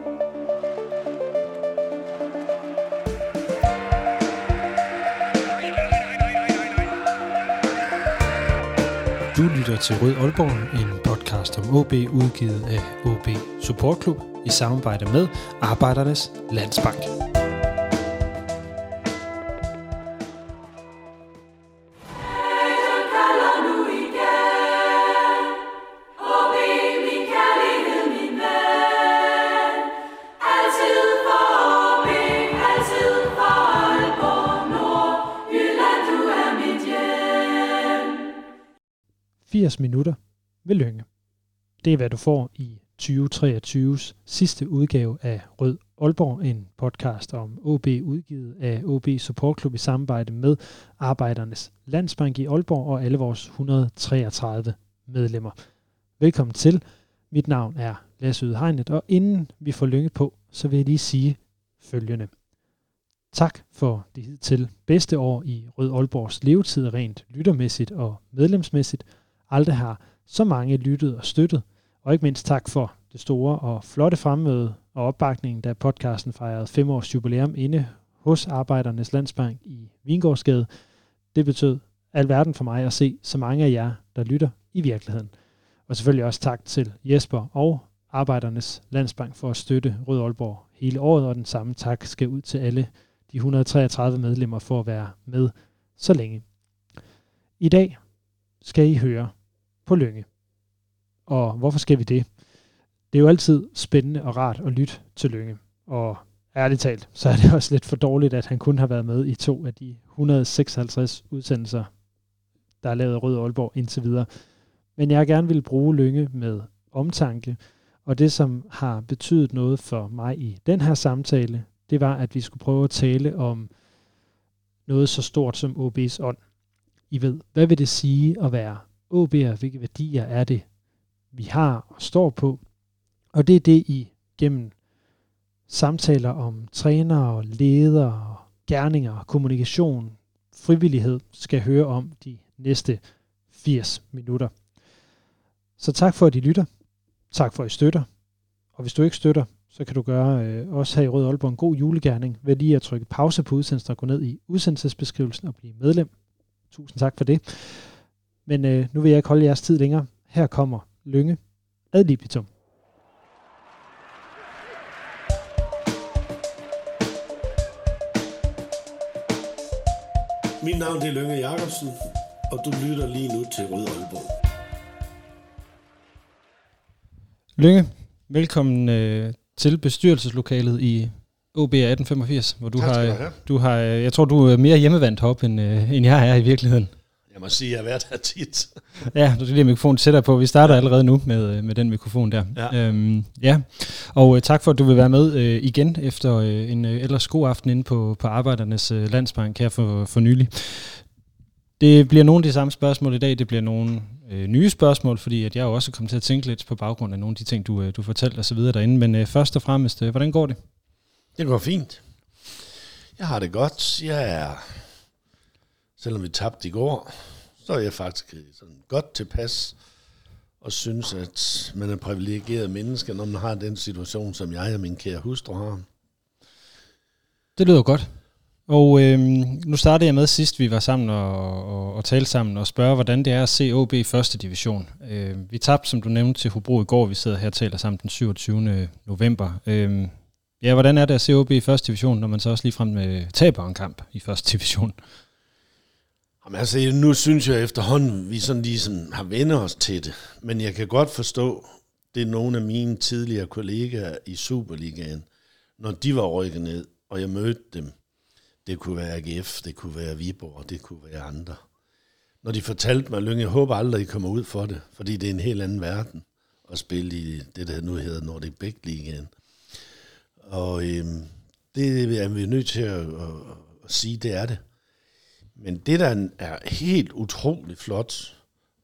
Du lytter til Rød Aalborg, en podcast om OB udgivet af OB Support Klub i samarbejde med Arbejdernes Landsbank. 80 minutter ved Lønge. Det er, hvad du får i 2023's sidste udgave af Rød Aalborg, en podcast om OB udgivet af OB Support Club i samarbejde med Arbejdernes Landsbank i Aalborg og alle vores 133 medlemmer. Velkommen til. Mit navn er Lasse Ydhegnet, og inden vi får Lønge på, så vil jeg lige sige følgende. Tak for det hidtil bedste år i Rød Aalborgs levetid rent lyttermæssigt og medlemsmæssigt. Aldrig har så mange lyttet og støttet, og ikke mindst tak for det store og flotte fremmøde og opbakning, da podcasten fejrede fem års jubilæum inde hos Arbejdernes Landsbank i Vingårdsgade. Det betød alverden for mig at se så mange af jer, der lytter i virkeligheden. Og selvfølgelig også tak til Jesper og Arbejdernes Landsbank for at støtte Rød Aalborg hele året, og den samme tak skal ud til alle de 133 medlemmer for at være med så længe. I dag skal I høre på Lønge. Og hvorfor skal vi det? Det er jo altid spændende og rart at lytte til Lønge. Og ærligt talt, så er det også lidt for dårligt, at han kun har været med i to af de 156 udsendelser, der er lavet Rød Aalborg indtil videre. Men jeg gerne vil bruge Lønge med omtanke, og det, som har betydet noget for mig i den her samtale, det var, at vi skulle prøve at tale om noget så stort som OB's ånd. I ved, hvad vil det sige at være OB'er? Hvilke værdier er det, vi har og står på? Og det er det, I gennem samtaler om trænere, ledere, gerninger, kommunikation, frivillighed skal høre om de næste 80 minutter. Så tak for, at I lytter. Tak for, at I støtter. Og hvis du ikke støtter, så kan du gøre øh, også her i Rød Aalborg en god julegærning ved lige at trykke pause på udsendelsen og gå ned i udsendelsesbeskrivelsen og blive medlem. Tusind tak for det. Men øh, nu vil jeg ikke holde jeres tid længere. Her kommer Lønge ad libitum. Mit navn er Lønge Jacobsen, og du lytter lige nu til Rød Aalborg. Lønge, velkommen øh, til bestyrelseslokalet i OB 1885, hvor du Tak har, skal du have. du har, øh, jeg tror du er mere hjemmevandt heroppe, end, øh, end jeg er i virkeligheden. Jeg må sige, at jeg har været her tit. Ja, du er lige mikrofon sætter på. Vi starter allerede nu med, øh, med den mikrofon der. Ja. Øhm, ja. Og øh, tak for, at du vil være med øh, igen efter øh, en øh, ellers god aften inde på, på Arbejdernes øh, Landsbank her for, for nylig. Det bliver nogle af de samme spørgsmål i dag. Det bliver nogle øh, nye spørgsmål, fordi at jeg er jo også kommet til at tænke lidt på baggrund af nogle af de ting, du, øh, du fortalte videre derinde. Men øh, først og fremmest, øh, hvordan går det? Det går fint. Jeg har det godt. Jeg er, selvom vi tabte i går, så er jeg faktisk sådan godt tilpas og synes, at man er privilegeret menneske, når man har den situation, som jeg og min kære hustru har. Det lyder godt. Og øh, nu startede jeg med sidst, vi var sammen og, og, og talte sammen og spørge, hvordan det er at se OB i første division. Øh, vi tabte, som du nævnte, til Hobro i går. Vi sidder her og taler sammen den 27. november. Øh, ja, hvordan er det at se OB i første division, når man så også ligefrem øh, taber en kamp i første division? Jamen altså, nu synes jeg efterhånden, vi sådan ligesom har vendt os til det. Men jeg kan godt forstå, det er nogle af mine tidligere kollegaer i Superligaen, når de var rykket ned, og jeg mødte dem. Det kunne være AGF, det kunne være Viborg, det kunne være andre. Når de fortalte mig, Lyng, jeg håber aldrig, I kommer ud for det, fordi det er en helt anden verden at spille i det, der nu hedder Nordic Big Ligaen. Og øhm, det er vi nødt til at, at, at sige, det er det. Men det, der er helt utroligt flot,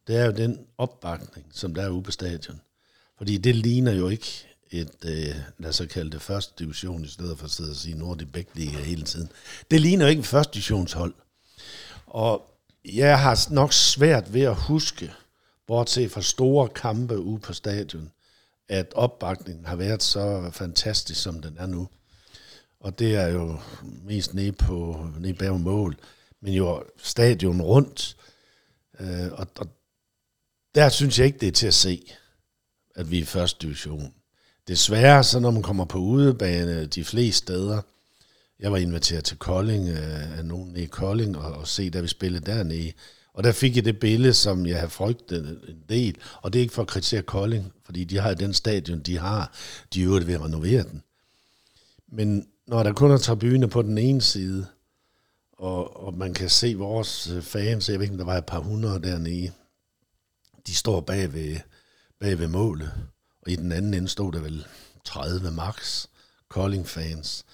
det er jo den opbakning, som der er ude på stadion. Fordi det ligner jo ikke et, øh, lad os så kalde det første division, i stedet for at sidde og sige Nordic Bæk Liga hele tiden. Det ligner jo ikke et første divisionshold. Og jeg har nok svært ved at huske, bortset fra store kampe ude på stadion, at opbakningen har været så fantastisk, som den er nu. Og det er jo mest nede på nede bag mål, men jo stadion rundt. Øh, og, og der synes jeg ikke, det er til at se, at vi er i første division. Desværre, så når man kommer på udebane de fleste steder, jeg var inviteret til Kolding øh, af nogen i Kolding og, og se, da vi spillede dernede. Og der fik jeg det billede, som jeg har frygtet en del. Og det er ikke for at kritisere Kolding, fordi de har den stadion, de har. De er jo ved at renovere den. Men når der kun er tribuner på den ene side, og, og man kan se vores øh, fans, jeg ved ikke, der var et par hundrede dernede, de står bag ved, bag ved målet, og i den anden ende stod der vel 30 max Kolding-fans.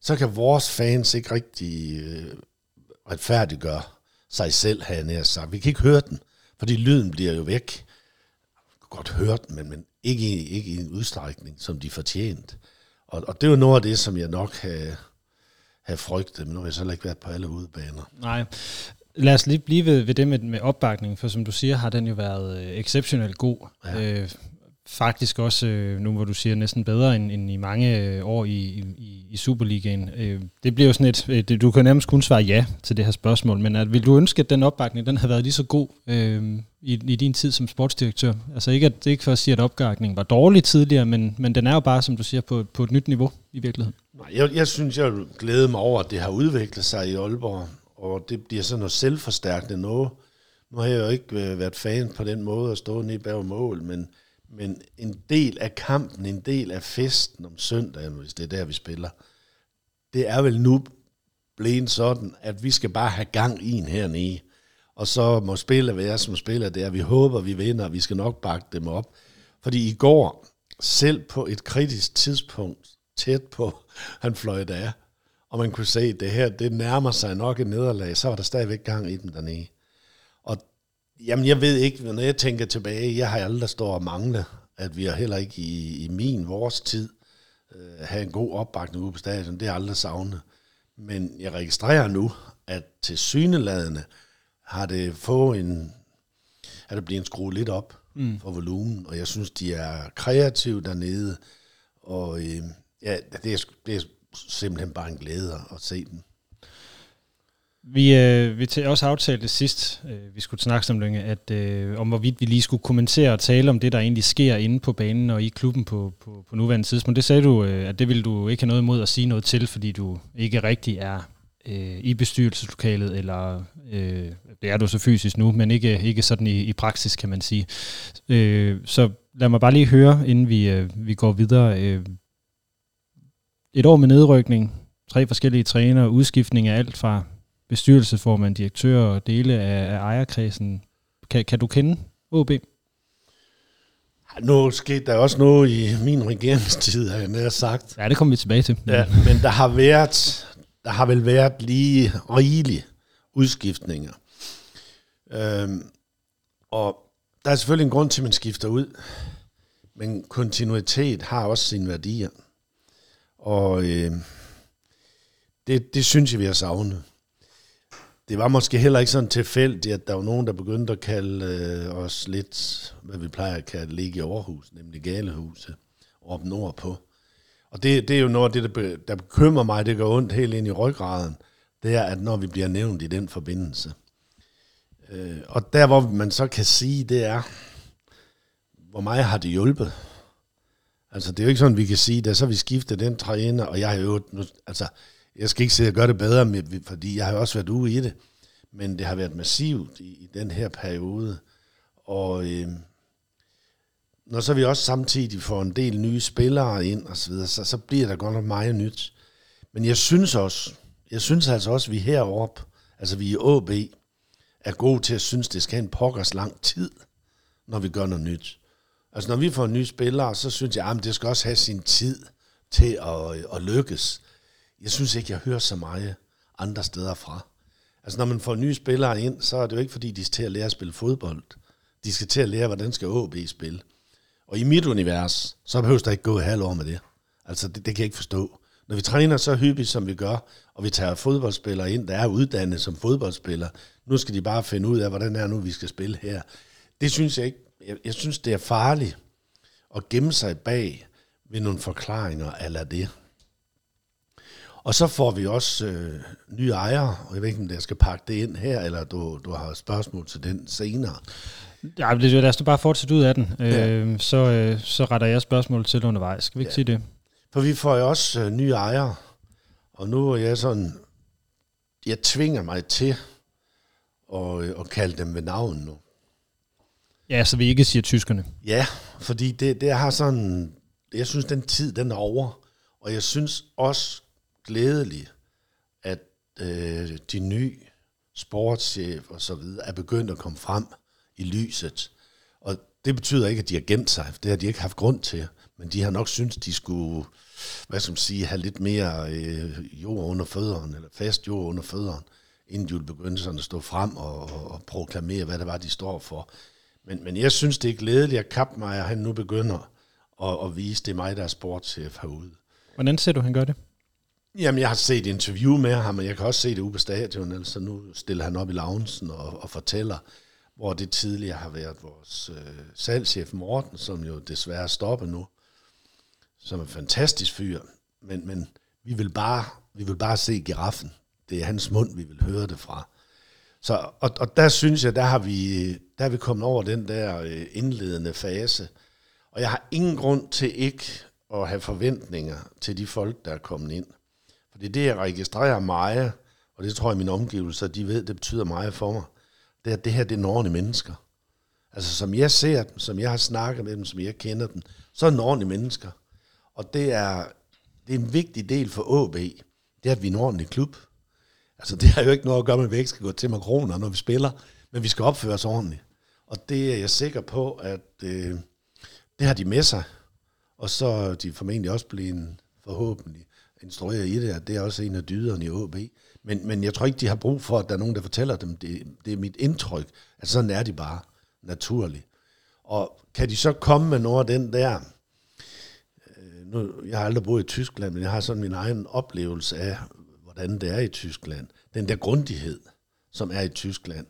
Så kan vores fans ikke rigtig øh, retfærdiggøre sig selv, havde jeg nær sagt. Vi kan ikke høre den, fordi lyden bliver jo væk. Jeg kan godt høre den, men, men ikke, i, ikke i en udstrækning, som de fortjent. Og, og det er jo noget af det, som jeg nok har, har frygtet, men nu har jeg så ikke været på alle udebaner. Nej. Lad os lige blive ved, ved det med, med opbakning, for som du siger, har den jo været øh, exceptionelt god. Ja. Øh, faktisk også, øh, nu hvor du siger, næsten bedre end, end i mange øh, år i, i, i Superligaen. Øh, det bliver jo sådan et, øh, det, du kan nærmest kun svare ja til det her spørgsmål, men at, vil du ønske, at den opbakning, den havde været lige så god øh, i, i din tid som sportsdirektør? Altså ikke, at, det er ikke for at sige, at opbakningen var dårlig tidligere, men, men den er jo bare, som du siger, på, på et nyt niveau i virkeligheden. Nej, jeg, jeg synes, jeg glæder mig over, at det har udviklet sig i Aalborg, og det bliver sådan noget selvforstærkende noget. Nu har jeg jo ikke øh, været fan på den måde at stå nede bag mål, men men en del af kampen, en del af festen om søndagen, hvis det er der, vi spiller, det er vel nu blevet sådan, at vi skal bare have gang i en hernede. Og så må spille være, som spiller der. Vi håber, vi vinder, og vi skal nok bakke dem op. Fordi i går, selv på et kritisk tidspunkt, tæt på, han fløj der, og man kunne se, at det her, det nærmer sig nok et nederlag, så var der stadigvæk gang i dem dernede. Jamen, jeg ved ikke, når jeg tænker tilbage, jeg har aldrig stået og mangle, at vi har heller ikke i, i min, vores tid, øh, have en god opbakning ude på stadion. Det er aldrig savnet. Men jeg registrerer nu, at til syneladende har det fået en, at det bliver en skrue lidt op mm. for volumen, og jeg synes, de er kreative dernede, og øh, ja, det er, det er simpelthen bare en glæde at se dem. Vi, øh, vi til også aftalte sidst, øh, vi skulle snakke om længe, at øh, om hvorvidt vi lige skulle kommentere og tale om det, der egentlig sker inde på banen og i klubben på, på, på nuværende tidspunkt. Det sagde du, øh, at det ville du ikke have noget imod at sige noget til, fordi du ikke rigtig er øh, i bestyrelseslokalet, eller øh, det er du så fysisk nu, men ikke, ikke sådan i, i praksis, kan man sige. Øh, så lad mig bare lige høre, inden vi, øh, vi går videre. Øh, et år med nedrykning, tre forskellige trænere, udskiftning af alt fra bestyrelsesformand, direktør og dele af, af ejerkredsen. Kan, kan du kende OB? Nu skete der også noget i min regeringstid, har jeg nær sagt. Ja, det kommer vi tilbage til. Ja, men der har været, der har vel været lige rigelige udskiftninger. Øhm, og der er selvfølgelig en grund til, at man skifter ud. Men kontinuitet har også sine værdier. Og øh, det, det synes jeg, vi har savnet det var måske heller ikke sådan tilfældigt, at der var nogen, der begyndte at kalde øh, os lidt, hvad vi plejer at kalde ligge i Aarhus, nemlig Galehuse, op nordpå. Og det, det er jo noget af det, der, der bekymrer mig, det går ondt helt ind i ryggraden, det er, at når vi bliver nævnt i den forbindelse. Øh, og der, hvor man så kan sige, det er, hvor meget har det hjulpet? Altså, det er jo ikke sådan, vi kan sige, at så vi skiftet den træner, og jeg har jo, altså, jeg skal ikke sige, at jeg gør det bedre, med, fordi jeg har også været ude i det, men det har været massivt i, i den her periode. Og øh, når så vi også samtidig får en del nye spillere ind og så videre, så, så bliver der godt nok meget nyt. Men jeg synes også, jeg synes altså også, at vi heroppe, altså vi i AB, er gode til at synes, det skal have en pokkers lang tid, når vi gør noget nyt. Altså når vi får nye spillere, så synes jeg, ah, at det skal også have sin tid til at, at lykkes jeg synes ikke, jeg hører så meget andre steder fra. Altså når man får nye spillere ind, så er det jo ikke fordi, de skal til at lære at spille fodbold. De skal til at lære, hvordan skal OB spille. Og i mit univers, så behøver der ikke gå et halvt år med det. Altså det, det kan jeg ikke forstå. Når vi træner så hyppigt, som vi gør, og vi tager fodboldspillere ind, der er uddannet som fodboldspillere, nu skal de bare finde ud af, hvordan er nu, vi skal spille her. Det synes jeg ikke. Jeg, jeg synes, det er farligt at gemme sig bag ved nogle forklaringer eller det. Og så får vi også øh, nye ejere, og jeg ved ikke, om jeg skal pakke det ind her, eller du, du har spørgsmål til den senere. Ja, det, lad os bare fortsætte ud af den. Ja. Øh, så, øh, så retter jeg spørgsmål til undervejs. Skal vi ikke ja. sige det? For vi får jo også øh, nye ejere, og nu er jeg sådan, jeg tvinger mig til at, øh, at kalde dem ved navn nu. Ja, så vi ikke siger tyskerne. Ja, fordi det, det har sådan, jeg synes, den tid, den er over. Og jeg synes også glædeligt, at øh, de nye sportschef og så videre er begyndt at komme frem i lyset. Og det betyder ikke, at de har gemt sig, det har de ikke haft grund til. Men de har nok syntes, de skulle hvad skal man sige, have lidt mere øh, jord under fødderne, eller fast jord under fødderne, inden de ville begynde sådan at stå frem og, og, og proklamere, hvad det var, de står for. Men, men jeg synes, det er glædeligt, at Kappmeier, han nu begynder at, at vise, det er mig, der er sportschef herude. Hvordan ser du, han gør det? Jamen, jeg har set interview med ham, og jeg kan også se det ude på stadion, altså nu stiller han op i loungen og, og fortæller, hvor det tidligere har været vores øh, salgschef Morten, som jo desværre stopper nu, som er en fantastisk fyr, men, men vi, vil bare, vi vil bare se giraffen. Det er hans mund, vi vil høre det fra. Så, og, og der synes jeg, der har, vi, der er vi kommet over den der øh, indledende fase. Og jeg har ingen grund til ikke at have forventninger til de folk, der er kommet ind. For det er det, jeg registrerer meget, og det tror jeg, mine omgivelser, de ved, det betyder meget for mig. Det er, at det her, det er ordentlige mennesker. Altså, som jeg ser dem, som jeg har snakket med dem, som jeg kender dem, så er det ordentlige mennesker. Og det er, det er en vigtig del for AB, det er, at vi er en ordentlig klub. Altså, det har jo ikke noget at gøre med, at vi ikke skal gå til makroner, når vi spiller, men vi skal opføre os ordentligt. Og det er jeg sikker på, at øh, det har de med sig. Og så er de formentlig også blevet forhåbentlig instrueret i det, at det er også en af dyderne i AB. Men, men jeg tror ikke, de har brug for, at der er nogen, der fortæller dem. Det, det er mit indtryk, at sådan er de bare naturligt. Og kan de så komme med noget af den der øh, nu, jeg har aldrig boet i Tyskland, men jeg har sådan min egen oplevelse af, hvordan det er i Tyskland. Den der grundighed, som er i Tyskland.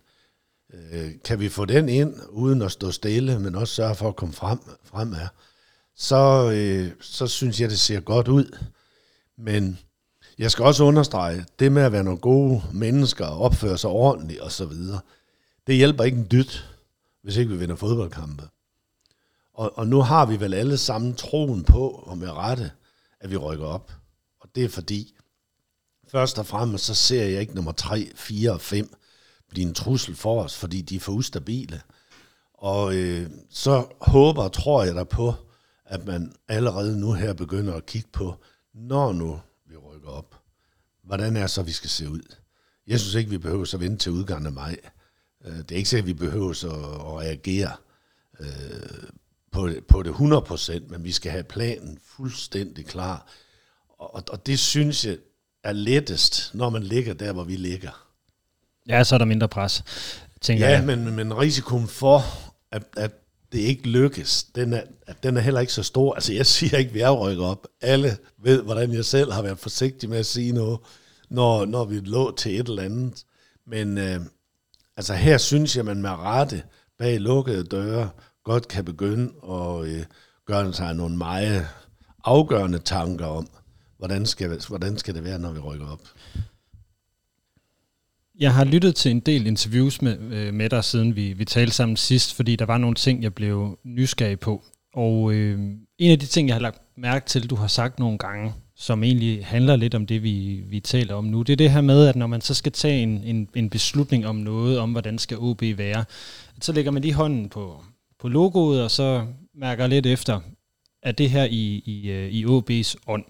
Øh, kan vi få den ind, uden at stå stille, men også sørge for at komme frem, fremad, så, øh, så synes jeg, det ser godt ud. Men jeg skal også understrege, det med at være nogle gode mennesker og opføre sig ordentligt osv., det hjælper ikke en dyt, hvis ikke vi vinder fodboldkampe. Og, og nu har vi vel alle sammen troen på, og med rette, at vi rykker op. Og det er fordi, først og fremmest, så ser jeg ikke nummer 3, 4 og 5 blive en trussel for os, fordi de er for ustabile. Og øh, så håber og tror jeg der på, at man allerede nu her begynder at kigge på, når nu vi rykker op, hvordan er så, vi skal se ud. Jeg synes ikke, vi behøver så vente til udgangen af maj. Øh, det er ikke sikkert, at vi behøver så at reagere øh, på, på det 100%, men vi skal have planen fuldstændig klar. Og, og det synes jeg er lettest, når man ligger der, hvor vi ligger. Ja, så er der mindre pres, tænker ja, jeg. men, men risikoen for, at, at det ikke lykkes, den er, den er heller ikke så stor. Altså jeg siger ikke, at vi er rykket op. Alle ved, hvordan jeg selv har været forsigtig med at sige noget, når, når vi lå til et eller andet. Men øh, altså her synes jeg, man med rette bag lukkede døre godt kan begynde at øh, gøre sig nogle meget afgørende tanker om, hvordan skal, hvordan skal det være, når vi rykker op. Jeg har lyttet til en del interviews med, øh, med dig, siden vi, vi talte sammen sidst, fordi der var nogle ting, jeg blev nysgerrig på. Og øh, en af de ting, jeg har lagt mærke til, du har sagt nogle gange, som egentlig handler lidt om det, vi, vi taler om nu, det er det her med, at når man så skal tage en, en, en beslutning om noget, om hvordan skal OB være, så lægger man lige hånden på, på logoet, og så mærker lidt efter, at det her i, i, øh, i OB's ånd.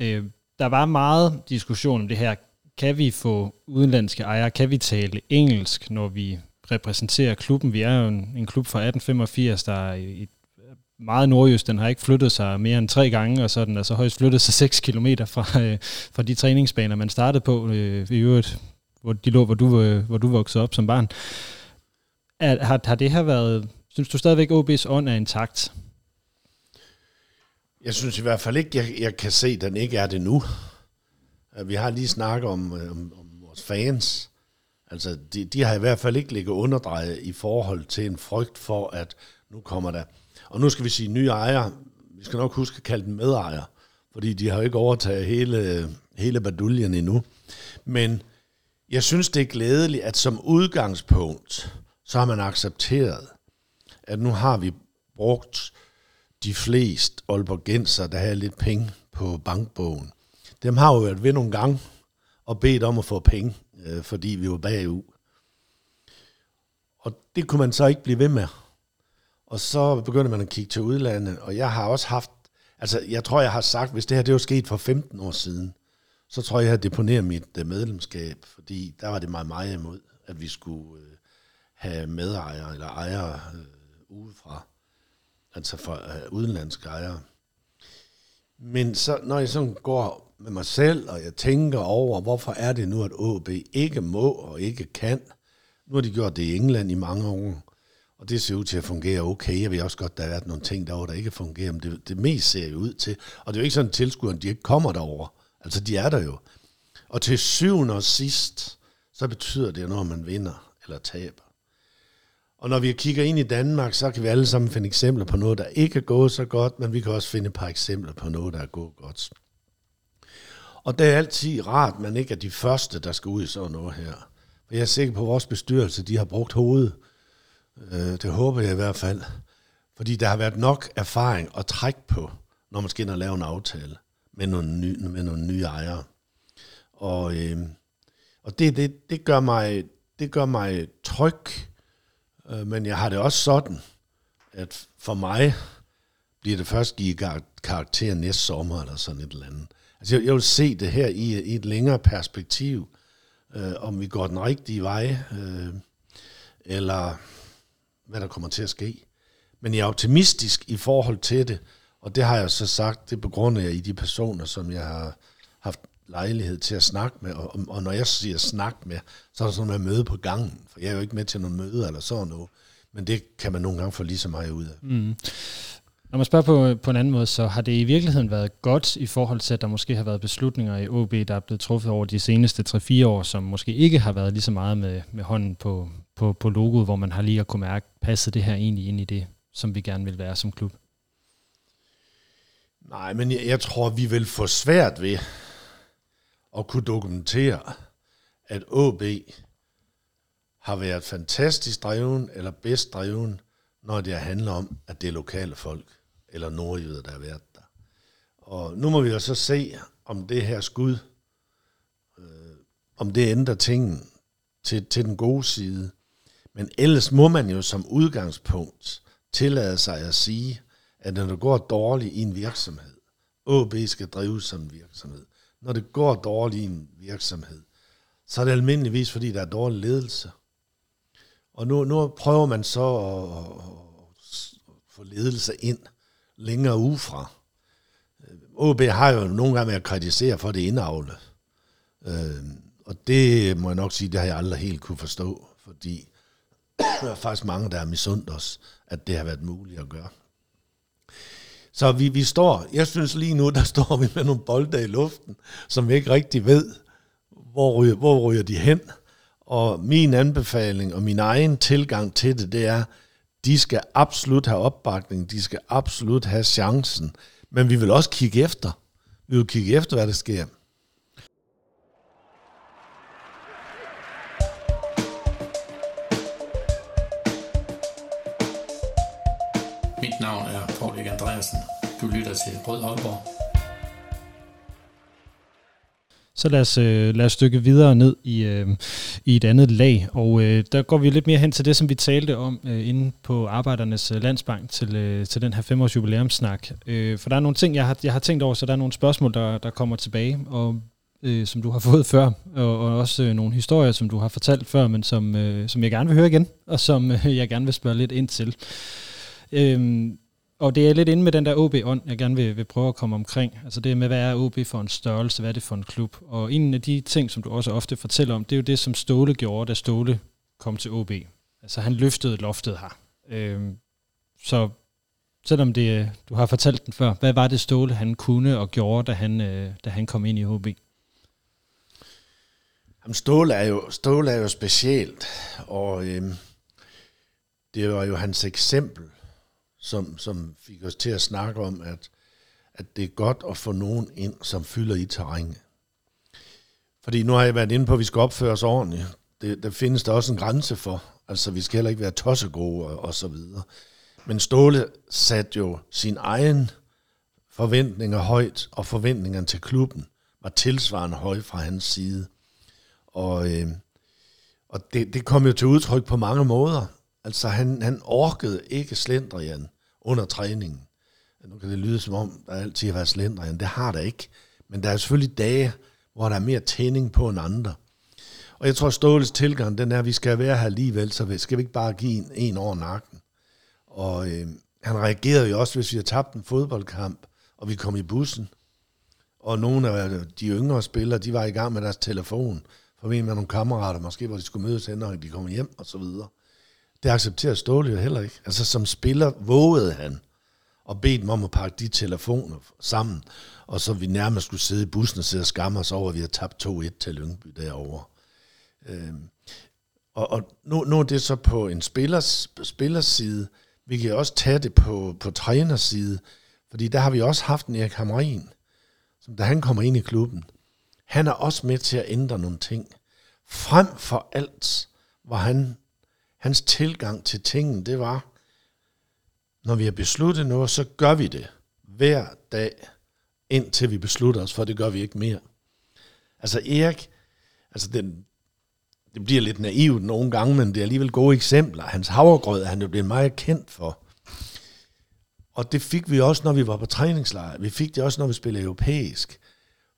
Øh, der var meget diskussion om det her. Kan vi få udenlandske ejere? Kan vi tale engelsk, når vi repræsenterer klubben? Vi er jo en, en klub fra 1885, der er i, meget nordjysk. Den har ikke flyttet sig mere end tre gange, og så den altså højst flyttet sig 6 km fra, øh, fra de træningsbaner, man startede på øh, i øvrigt, hvor de lå, hvor du, øh, hvor du voksede op som barn. Er, har, har det her været Synes du stadigvæk, OB's ånd er intakt? Jeg synes i hvert fald ikke, jeg, jeg kan se, at den ikke er det nu. Vi har lige snakket om, øh, om, om vores fans. Altså, de, de har i hvert fald ikke ligget underdrejet i forhold til en frygt for, at nu kommer der. Og nu skal vi sige nye ejere. Vi skal nok huske at kalde dem medejere, fordi de har jo ikke overtaget hele, hele baduljen endnu. Men jeg synes, det er glædeligt, at som udgangspunkt, så har man accepteret, at nu har vi brugt de fleste Aalborgenser, der har lidt penge på bankbogen. Dem har jo været ved nogle gange og bedt om at få penge, øh, fordi vi var bagud. Og det kunne man så ikke blive ved med. Og så begyndte man at kigge til udlandet, og jeg har også haft, altså jeg tror, jeg har sagt, hvis det her det var sket for 15 år siden, så tror jeg, jeg har deponeret mit øh, medlemskab, fordi der var det meget meget imod, at vi skulle øh, have medejere eller ejere øh, udefra, altså for øh, udenlandske ejere. Men så, når jeg sådan går med mig selv, og jeg tænker over, hvorfor er det nu, at AB ikke må og ikke kan. Nu har de gjort det i England i mange år, og det ser ud til at fungere okay. Jeg ved også godt, der har været nogle ting derovre, der ikke fungerer, men det, det mest ser jo ud til. Og det er jo ikke sådan, at tilskuerne de ikke kommer derover. Altså, de er der jo. Og til syvende og sidst, så betyder det, når man vinder eller taber. Og når vi kigger ind i Danmark, så kan vi alle sammen finde eksempler på noget, der ikke er gået så godt, men vi kan også finde et par eksempler på noget, der er gået godt. Og det er altid rart, man ikke er de første, der skal ud i sådan noget her. For jeg er sikker på, at vores bestyrelse, de har brugt hovedet. Øh, det håber jeg i hvert fald. Fordi der har været nok erfaring at trække på, når man skal ind og lave en aftale med nogle nye, med nogle nye ejere. Og, øh, og det, det, det, gør mig, det gør mig tryg, øh, men jeg har det også sådan, at for mig bliver det først givet karakter næste sommer, eller sådan et eller andet. Altså jeg, jeg vil se det her i, i et længere perspektiv, øh, om vi går den rigtige vej, øh, eller hvad der kommer til at ske. Men jeg er optimistisk i forhold til det, og det har jeg så sagt, det begrunder jeg i de personer, som jeg har haft lejlighed til at snakke med, og, og når jeg siger snak med, så er der sådan noget møde på gangen, for jeg er jo ikke med til nogle møder eller sådan noget, men det kan man nogle gange få lige så meget ud af. Mm. Når man spørger på, på en anden måde, så har det i virkeligheden været godt i forhold til, at der måske har været beslutninger i OB, der er blevet truffet over de seneste 3-4 år, som måske ikke har været lige så meget med, med hånden på, på, på logoet, hvor man har lige at kunne mærke, passet det her egentlig ind i det, som vi gerne vil være som klub? Nej, men jeg, jeg tror, vi vil få svært ved at kunne dokumentere, at OB har været fantastisk dreven eller bedst dreven, når det handler om, at det er lokale folk eller nordjyder, der har været der. Og nu må vi jo så se, om det her skud, øh, om det ændrer tingen til, til den gode side. Men ellers må man jo som udgangspunkt tillade sig at sige, at når det går dårligt i en virksomhed, OB skal drives som en virksomhed. Når det går dårligt i en virksomhed, så er det almindeligvis, fordi der er dårlig ledelse. Og nu, nu prøver man så at, at få ledelse ind længere ufra. Øh, OB har jo nogle gange været kritiseret for det indavle. Øh, og det må jeg nok sige, det har jeg aldrig helt kunne forstå, fordi der er faktisk mange, der er misundt os, at det har været muligt at gøre. Så vi, vi står, jeg synes lige nu, der står vi med nogle bolde i luften, som vi ikke rigtig ved, hvor ryger, hvor ryger de hen. Og min anbefaling og min egen tilgang til det, det er, de skal absolut have opbakning, de skal absolut have chancen, men vi vil også kigge efter. Vi vil kigge efter, hvad der sker. Mit navn er Paul Andreasen. Du lytter til Rød Aalborg. Så lad os, øh, lad os stykke videre ned i, øh, i et andet lag, og øh, der går vi lidt mere hen til det, som vi talte om øh, inde på Arbejdernes øh, Landsbank til, øh, til den her femårs jubilæumssnak. Øh, for der er nogle ting, jeg har, jeg har tænkt over, så der er nogle spørgsmål, der, der kommer tilbage, og øh, som du har fået før, og, og også øh, nogle historier, som du har fortalt før, men som, øh, som jeg gerne vil høre igen, og som øh, jeg gerne vil spørge lidt ind til. Øh, og det er lidt inde med den der OB-ånd, jeg gerne vil, vil prøve at komme omkring. Altså det med, hvad er OB for en størrelse, hvad er det for en klub? Og en af de ting, som du også ofte fortæller om, det er jo det, som Ståle gjorde, da Ståle kom til OB. Altså han løftede loftet her. Øhm, så selvom det, du har fortalt den før, hvad var det Ståle, han kunne og gjorde, da han, øh, da han kom ind i OB? Jamen, Ståle er jo, Ståle er jo specielt, og øhm, det var jo hans eksempel som, som fik os til at snakke om, at, at det er godt at få nogen ind, som fylder i terrænet. Fordi nu har jeg været inde på, at vi skal opføre os ordentligt. Det, der findes der også en grænse for, Altså, vi skal heller ikke være tossegode og, og så videre. Men Ståle satte jo sin egen forventninger højt, og forventningerne til klubben var tilsvarende høje fra hans side. Og, øh, og det, det kom jo til udtryk på mange måder. Altså, han, han orkede ikke slendrian under træningen. Nu kan det lyde som om, der altid har været slendrian. Det har der ikke. Men der er selvfølgelig dage, hvor der er mere tænding på end andre. Og jeg tror, Ståles tilgang, den er, at vi skal være her alligevel, så skal vi ikke bare give en, en over nakken. Og øh, han reagerede jo også, hvis vi har tabt en fodboldkamp, og vi kom i bussen. Og nogle af øh, de yngre spillere, de var i gang med deres telefon, for med nogle kammerater, måske hvor de skulle mødes hen, når de kom hjem, og så videre. Det accepterer Ståle jo heller ikke. Altså som spiller vågede han og bede dem om at pakke de telefoner sammen, og så vi nærmest skulle sidde i bussen og sidde og skamme os over, at vi har tabt 2-1 til Lyngby derovre. Øhm, og og nu, nu er det så på en spillers, spillers side. Vi kan også tage det på, på træners side, fordi der har vi også haft en Erik Hamrin, som da han kommer ind i klubben, han er også med til at ændre nogle ting. Frem for alt var han, hans tilgang til tingene, det var, når vi har besluttet noget, så gør vi det hver dag, indtil vi beslutter os, for det gør vi ikke mere. Altså Erik, altså den, det bliver lidt naivt nogle gange, men det er alligevel gode eksempler. Hans havregrød er han jo blevet meget kendt for. Og det fik vi også, når vi var på træningslejr. Vi fik det også, når vi spillede europæisk.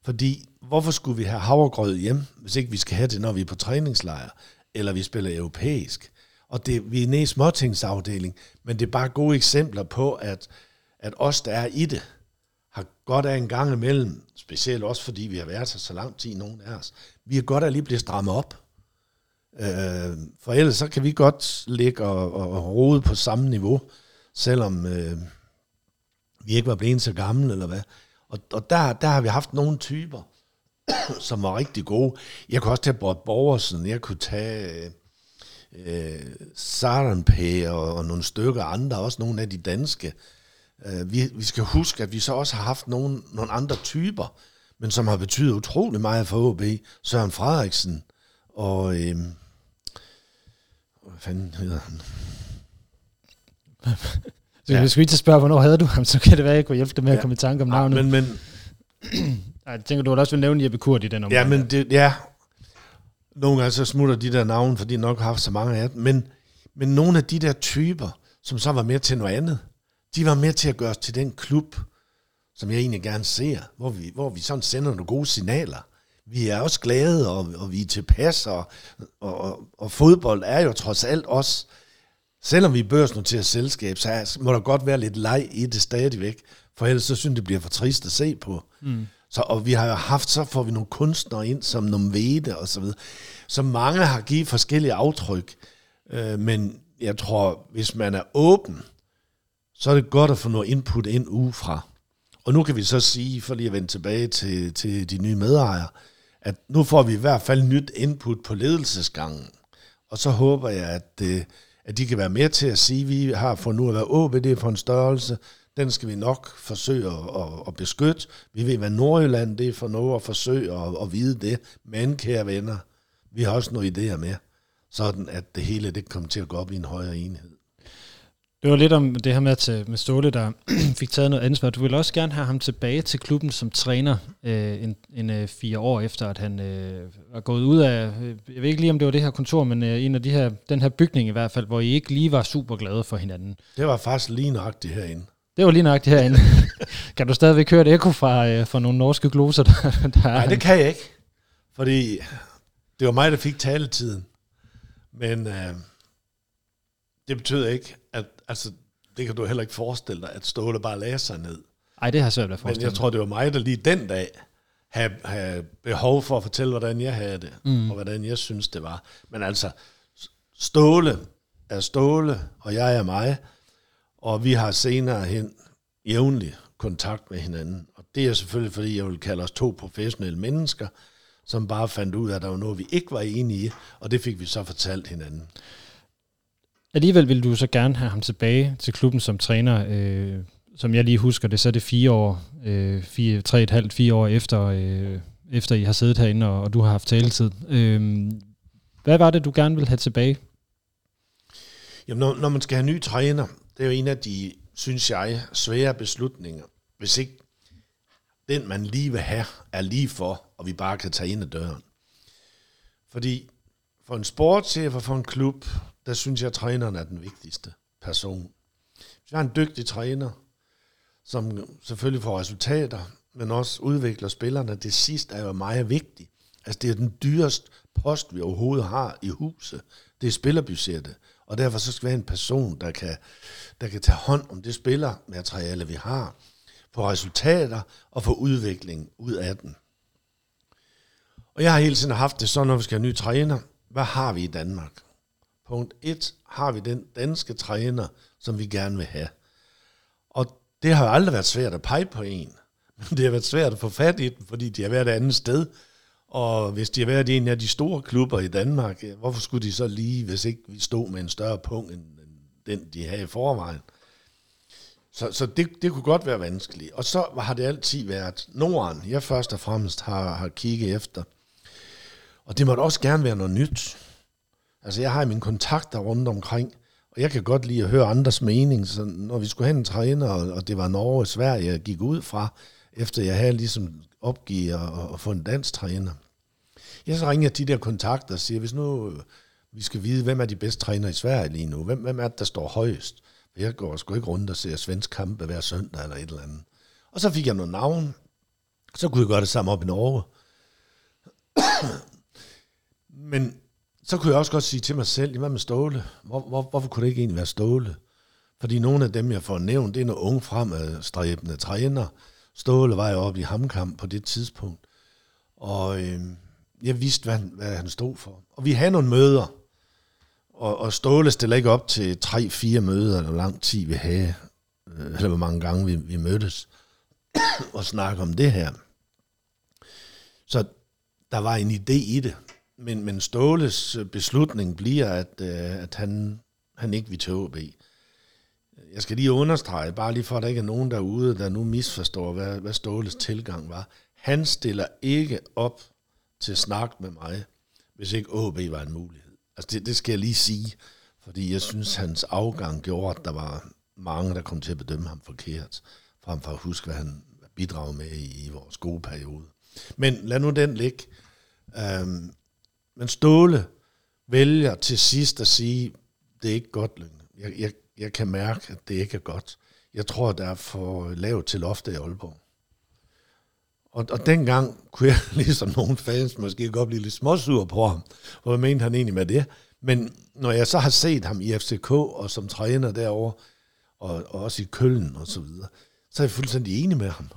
Fordi, hvorfor skulle vi have havregrød hjem, hvis ikke vi skal have det, når vi er på træningslejr, eller vi spiller europæisk? Og det, vi er nede i småtingsafdeling, men det er bare gode eksempler på, at, at os, der er i det, har godt af en gang imellem, specielt også fordi vi har været her så lang tid, nogen af os, vi har godt af lige blive strammet op. Øh, for ellers så kan vi godt ligge og, og, og rode på samme niveau, selvom øh, vi ikke var blevet så gamle, eller hvad. Og, og der, der har vi haft nogle typer, som var rigtig gode. Jeg kunne også tage Bort Borgersen, jeg kunne tage øh, Sarenpæ og, og nogle stykker andre, også nogle af de danske. Øh, vi, vi skal huske, at vi så også har haft nogle, nogle andre typer, men som har betydet utrolig meget for OB. Søren Frederiksen og... Øh, hvad fanden hedder han? Så ja. skulle ikke spørge, hvornår havde du ham, så kan det være, at jeg kunne hjælpe dig med ja. at komme i tanke om Ja, navnet. men, men, Ej, jeg tænker, du vil også vil nævne Jeppe Kurt i den omgang. Ja, men det, ja. Nogle gange så smutter de der navne, fordi de nok har haft så mange af dem. Men, men nogle af de der typer, som så var med til noget andet, de var med til at gøre os til den klub, som jeg egentlig gerne ser, hvor vi, hvor vi sådan sender nogle gode signaler. Vi er også glade, og, og vi er tilpas, og, og, og, og fodbold er jo trods alt også, selvom vi er børsnoteret selskab, så er, må der godt være lidt leg i det stadigvæk, for ellers så synes det bliver for trist at se på. Mm. Så, og vi har jo haft, så får vi nogle kunstnere ind, som Nomvede og så videre. Så mange har givet forskellige aftryk. Øh, men jeg tror, hvis man er åben, så er det godt at få noget input ind udefra. Og nu kan vi så sige, for lige at vende tilbage til, til de nye medejere, at nu får vi i hvert fald nyt input på ledelsesgangen. Og så håber jeg, at, øh, at de kan være med til at sige, at vi har for nu at være åbne, det er for en størrelse, den skal vi nok forsøge at, at, beskytte. Vi ved, hvad Nordjylland det er for noget at forsøge at, at vide det. Men, kære venner, vi har også nogle idéer med, sådan at det hele det kommer til at gå op i en højere enhed. Det var lidt om det her med, at med Ståle, der fik taget noget ansvar. Du vil også gerne have ham tilbage til klubben som træner øh, en, en øh, fire år efter, at han øh, var gået ud af, øh, jeg ved ikke lige, om det var det her kontor, men øh, en af de her, den her bygning i hvert fald, hvor I ikke lige var super glade for hinanden. Det var faktisk lige nøjagtigt herinde. Det var lige nøjagtigt herinde. kan du stadigvæk høre et ekko fra, øh, fra nogle norske gloser, der, der Nej, det kan jeg ikke. Fordi det var mig, der fik taletiden. Men øh, det betyder ikke, at altså, det kan du heller ikke forestille dig, at Ståle bare lagde sig ned. Ej, det har jeg svært ved at Men forestille jeg tror, det var mig, der lige den dag havde, havde behov for at fortælle, hvordan jeg havde det, mm. og hvordan jeg synes, det var. Men altså, Ståle er Ståle, og jeg er mig, og vi har senere hen jævnlig kontakt med hinanden. Og det er selvfølgelig, fordi jeg vil kalde os to professionelle mennesker, som bare fandt ud af, at der var noget, vi ikke var enige i, og det fik vi så fortalt hinanden. Alligevel vil du så gerne have ham tilbage til klubben som træner, øh, som jeg lige husker det, så er det fire år, øh, fire, tre et halvt, fire år efter, øh, efter I har siddet herinde, og, og du har haft taletid. Øh, hvad var det, du gerne ville have tilbage? Jamen, når, når man skal have ny træner, det er jo en af de, synes jeg, svære beslutninger. Hvis ikke den, man lige vil have, er lige for, og vi bare kan tage ind ad døren. Fordi for en sportschef og for en klub, der synes jeg, at træneren er den vigtigste person. Hvis jeg har en dygtig træner, som selvfølgelig får resultater, men også udvikler spillerne, det sidste er jo meget vigtigt. Altså det er den dyreste post, vi overhovedet har i huset. Det er spillerbudgettet. Og derfor så skal vi have en person, der kan, der kan tage hånd om det spillermateriale, vi har, få resultater og få udvikling ud af den. Og jeg har hele tiden haft det sådan, når vi skal have nye ny træner. Hvad har vi i Danmark? Punkt 1. Har vi den danske træner, som vi gerne vil have? Og det har jo aldrig været svært at pege på en. Men det har været svært at få fat i den, fordi de har været et andet sted. Og hvis de har været i en af de store klubber i Danmark, øh, hvorfor skulle de så lige, hvis ikke vi stod med en større punkt end den, de havde i forvejen? Så, så det, det kunne godt være vanskeligt. Og så har det altid været Norden, jeg først og fremmest har, har kigget efter. Og det måtte også gerne være noget nyt. Altså jeg har mine kontakter rundt omkring, og jeg kan godt lide at høre andres mening. Så når vi skulle hen og træner, og og det var Norge og Sverige, jeg gik ud fra, efter jeg havde ligesom opgivet at, at få en dansk træner. Jeg så ringer de der kontakter og siger, hvis nu øh, vi skal vide, hvem er de bedste træner i Sverige lige nu, hvem, hvem er det, der står højest? Jeg går sgu ikke rundt og ser svensk kampe hver søndag eller et eller andet. Og så fik jeg nogle navn. Så kunne jeg gøre det samme op i Norge. Men så kunne jeg også godt sige til mig selv, hvad med Ståle? Hvor, hvor, hvorfor kunne det ikke egentlig være Ståle? Fordi nogle af dem, jeg får nævnt, det er nogle unge fremadstræbende træner. Ståle var jo oppe i Hamkamp på det tidspunkt. Og øh, jeg vidste, hvad han, hvad han stod for. Og vi havde nogle møder. Og, og Ståle stiller ikke op til tre-fire møder, eller hvor lang tid vi havde, øh, eller hvor mange gange vi, vi mødtes, og snakke om det her. Så der var en idé i det. Men, men Ståles øh, beslutning bliver, at, øh, at han, han ikke vil til OB. Jeg skal lige understrege, bare lige for, at der ikke er nogen derude, der nu misforstår, hvad, hvad Ståles tilgang var. Han stiller ikke op til snak med mig, hvis ikke AB var en mulighed. Altså det, det skal jeg lige sige, fordi jeg synes, hans afgang gjorde, at der var mange, der kom til at bedømme ham forkert, frem for at huske, hvad han bidrag med i, i vores gode periode. Men lad nu den ligge. Øhm, men Ståle vælger til sidst at sige, det er ikke godt, Lyngde. Jeg, jeg, jeg kan mærke, at det ikke er godt. Jeg tror, der er for lavt til loftet i Aalborg. Og, og dengang kunne jeg, ligesom nogle fans, måske godt blive lidt småsur på ham, og hvad mente han egentlig med det? Men når jeg så har set ham i FCK og som træner derovre, og, og også i Køln og så videre, så er jeg fuldstændig enig med ham.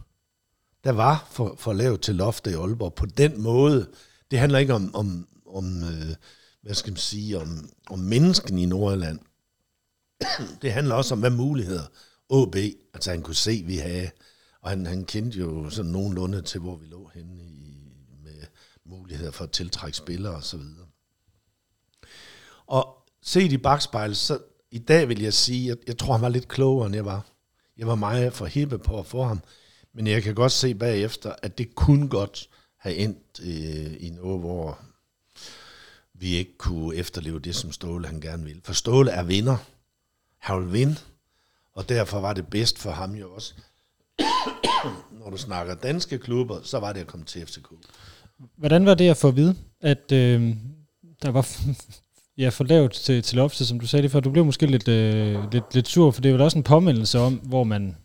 Der var for, for lavt til loftet i Aalborg på den måde. Det handler ikke om, om, om øh, hvad skal man sige, om, om mennesken i Nordjylland. Det handler også om, hvad muligheder OB, altså han kunne se, vi havde. Og han, han kendte jo sådan nogenlunde til, hvor vi lå henne i, med muligheder for at tiltrække spillere og så videre. Og set i bagspejlet, så i dag vil jeg sige, at jeg tror, han var lidt klogere, end jeg var. Jeg var meget for hippe på at få ham, men jeg kan godt se bagefter, at det kunne godt have endt øh, i noget, hvor vi ikke kunne efterleve det, som Ståle han gerne ville. For Ståle er vinder. Han vil vinde. Og derfor var det bedst for ham jo også. Når du snakker danske klubber, så var det at komme til FCK. Hvordan var det at få at vide, at øh, der var ja, for lavt til, til loftet, som du sagde det før? Du blev måske lidt, øh, lidt, lidt sur, for det er jo også en påmindelse om, hvor man,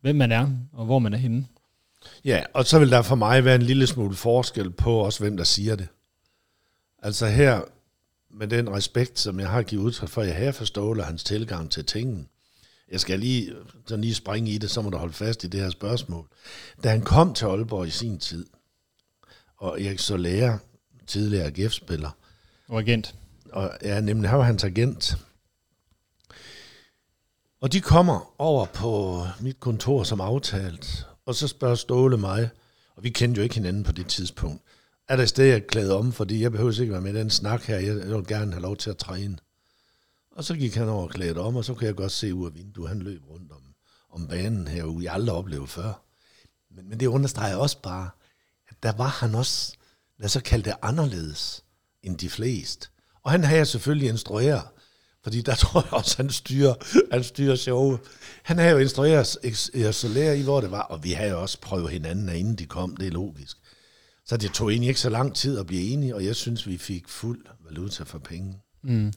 hvem man er, og hvor man er henne. Ja, og så vil der for mig være en lille smule forskel på også, hvem der siger det. Altså her, med den respekt, som jeg har givet udtryk for, jeg har forstået hans tilgang til tingene. Jeg skal lige, så lige springe i det, så må du holde fast i det her spørgsmål. Da han kom til Aalborg i sin tid, og Erik Soler, tidligere AGF-spiller, Og agent. og ja, nemlig han var hans agent. Og de kommer over på mit kontor som aftalt, og så spørger Ståle mig, og vi kendte jo ikke hinanden på det tidspunkt, er der et sted, jeg er klædet om, fordi jeg behøver ikke være med i den snak her, jeg vil gerne have lov til at træne. Og så gik han over klædt om, og så kan jeg godt se ud af vinduet, han løb rundt om, om banen herude, jeg aldrig oplevet før. Men, men det understreger også bare, at der var han også, lad os så kalde det anderledes, end de fleste. Og han havde jeg selvfølgelig instrueret, Fordi der tror jeg også, han styrer, han styrer showet. Han havde jo instrueret Erik i, hvor det var, og vi havde jo også prøvet hinanden inden de kom, det er logisk. Så det tog egentlig ikke så lang tid at blive enige, og jeg synes, vi fik fuld valuta for penge. Mm.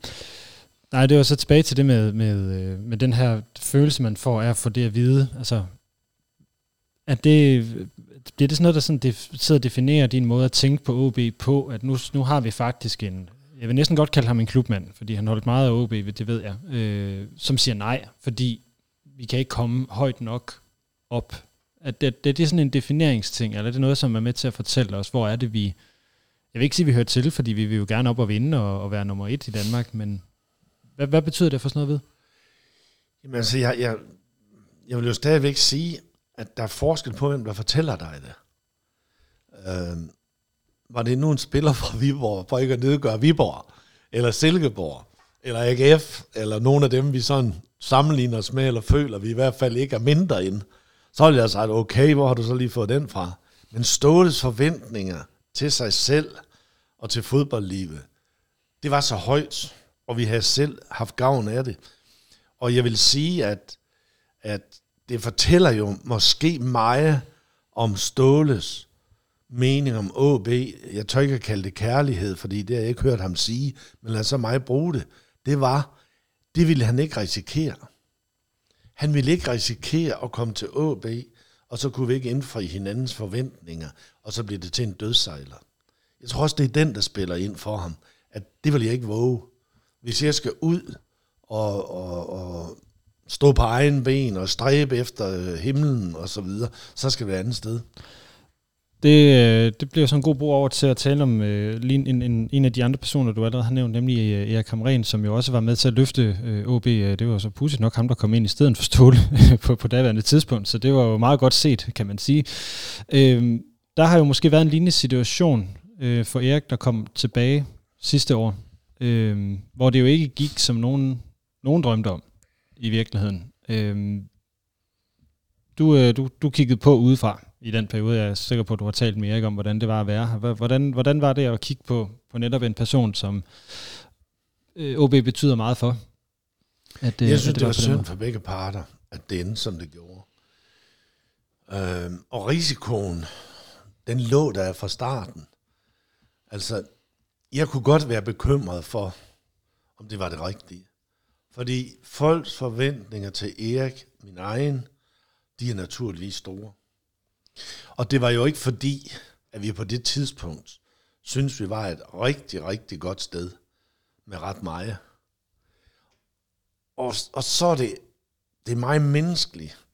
Nej, det var så tilbage til det med, med, øh, med den her følelse, man får af at få det at vide. Altså, at det, bliver det sådan noget, der sådan def, sidder og definerer din måde at tænke på OB på, at nu, nu har vi faktisk en, jeg vil næsten godt kalde ham en klubmand, fordi han holdt meget af OB, det ved jeg, øh, som siger nej, fordi vi kan ikke komme højt nok op. At det, det, det er sådan en defineringsting, eller er det noget, som er med til at fortælle os, hvor er det, vi... Jeg vil ikke sige, at vi hører til, fordi vi vil jo gerne op og vinde og, og være nummer et i Danmark, men hvad, hvad betyder det for sådan noget ved? Jamen altså, jeg, jeg, jeg vil jo stadigvæk sige, at der er forskel på, hvem der fortæller dig det. Øh, var det nu en spiller fra Viborg, for ikke at nedgøre Viborg, eller Silkeborg, eller AGF, eller nogle af dem, vi sådan sammenligner os med, eller føler, vi i hvert fald ikke er mindre end, så ville jeg sagt, okay, hvor har du så lige fået den fra? Men Ståles forventninger til sig selv og til fodboldlivet, det var så højt, og vi har selv haft gavn af det. Og jeg vil sige, at, at det fortæller jo måske meget om Ståles mening om AB. Jeg tør ikke kalde det kærlighed, fordi det har jeg ikke hørt ham sige, men lad så mig bruge det. Det var, det ville han ikke risikere. Han ville ikke risikere at komme til AB, og så kunne vi ikke indfri hinandens forventninger, og så bliver det til en dødsejler. Jeg tror også, det er den, der spiller ind for ham, at det vil jeg ikke våge. Hvis jeg skal ud og, og, og stå på egen ben og stræbe efter øh, himlen og så videre, så skal det være andet sted. Det, øh, det bliver sådan en god brug over til at tale om øh, en, en, en af de andre personer, du allerede har nævnt, nemlig øh, Erik Kamren, som jo også var med til at løfte øh, OB. Øh, det var så pudsigt nok ham, der kom ind i stedet for Ståle på, på daværende tidspunkt, så det var jo meget godt set, kan man sige. Øh, der har jo måske været en lignende situation øh, for Erik, der kom tilbage sidste år, øh, hvor det jo ikke gik, som nogen, nogen drømte om i virkeligheden. Øh, du, du, du kiggede på udefra i den periode. Jeg er sikker på, at du har talt Erik om, hvordan det var at være her. Hvordan, hvordan var det at kigge på, på netop en person, som øh, OB betyder meget for? At, øh, jeg synes, at det, det var synd for begge parter, at det endte, som det gjorde. Øh, og risikoen, den lå der fra starten. Altså, jeg kunne godt være bekymret for, om det var det rigtige. Fordi folks forventninger til Erik, min egen, de er naturligvis store. Og det var jo ikke fordi, at vi på det tidspunkt synes vi var et rigtig, rigtig godt sted med ret meget. Og, og så er det, det er meget menneskeligt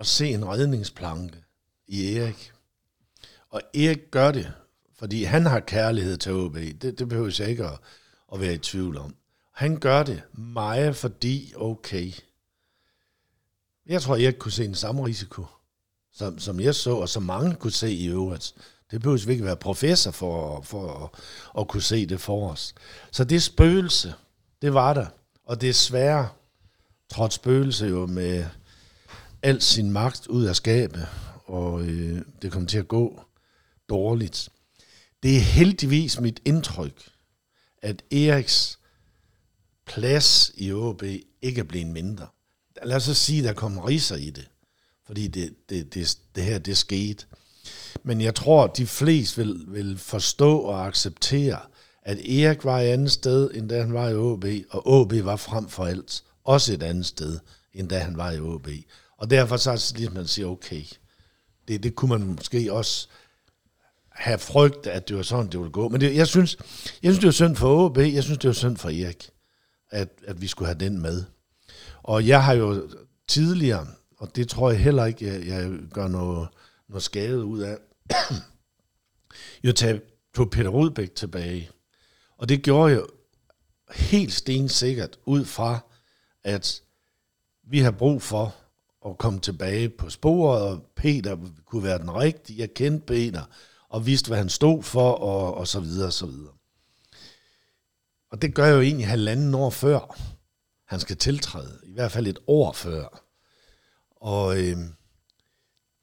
at se en redningsplanke i Erik. Og Erik gør det, fordi han har kærlighed til OB. Det, det behøver jeg ikke at, at være i tvivl om. Han gør det meget, fordi okay. Jeg tror, jeg kunne se en samme risiko som, som jeg så, og som mange kunne se i øvrigt. Det behøver vi ikke være professor for, for at, at kunne se det for os. Så det spøgelse, det var der. Og desværre trådte spøgelse jo med al sin magt ud af skabet, og øh, det kom til at gå dårligt. Det er heldigvis mit indtryk, at Eriks plads i OB ikke er blevet mindre. Lad os så sige, at der kom riser i det fordi det, det, det, det her, det skete. Men jeg tror, at de fleste vil, vil forstå og acceptere, at Erik var et andet sted, end da han var i OB, og OB var frem for alt også et andet sted, end da han var i OB. Og derfor så er det ligesom, man siger, okay, det, det kunne man måske også have frygt, at det var sådan, det ville gå. Men det, jeg, synes, jeg synes, det var synd for OB, jeg synes, det var synd for Erik, at, at vi skulle have den med. Og jeg har jo tidligere og det tror jeg heller ikke, jeg, jeg gør noget, noget skade ud af. jeg tog, tog Peter Rudbæk tilbage. Og det gjorde jeg helt stensikkert ud fra, at vi har brug for at komme tilbage på sporet, og Peter kunne være den rigtige. Jeg kendte Peter, og vidste, hvad han stod for, og, og så videre, og så videre. Og det gør jeg jo egentlig halvanden år før, han skal tiltræde. I hvert fald et år før. Og øh,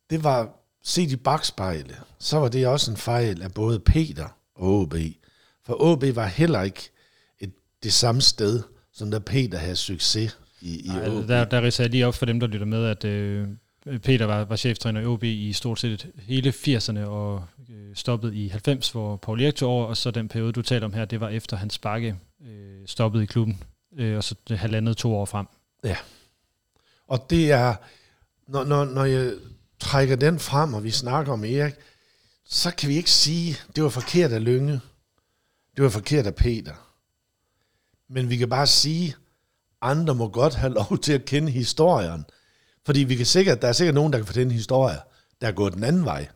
det var, set i bagspejle, så var det også en fejl af både Peter og OB. For OB var heller ikke et, det samme sted, som der Peter havde succes i, i Nej, OB. der, der ridser jeg lige op for dem, der lytter med, at øh, Peter var, var cheftræner i OB i stort set hele 80'erne og øh, stoppede i 90, hvor Paul Erik tog over, og så den periode, du taler om her, det var efter hans bakke øh, stoppede i klubben, øh, og så det halvandet to år frem. Ja, Og det er, når, når, når jeg trækker den frem, og vi snakker om Erik, så kan vi ikke sige, det var forkert af Lønge. Det var forkert af Peter. Men vi kan bare sige, andre må godt have lov til at kende historien. Fordi vi kan sikkert, der er sikkert nogen, der kan fortælle historier, der er gået den anden vej.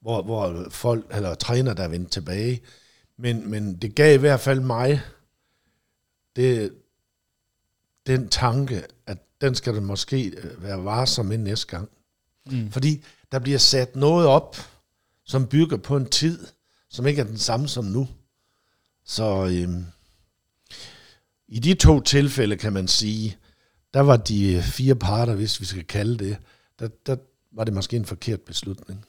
Hvor, hvor folk, eller træner, der er vendt tilbage. Men, men det gav i hvert fald mig det, den tanke, at den skal der måske øh, være varsom med næste gang. Mm. Fordi der bliver sat noget op, som bygger på en tid, som ikke er den samme som nu. Så øhm, i de to tilfælde, kan man sige, der var de fire parter, hvis vi skal kalde det, der, der var det måske en forkert beslutning.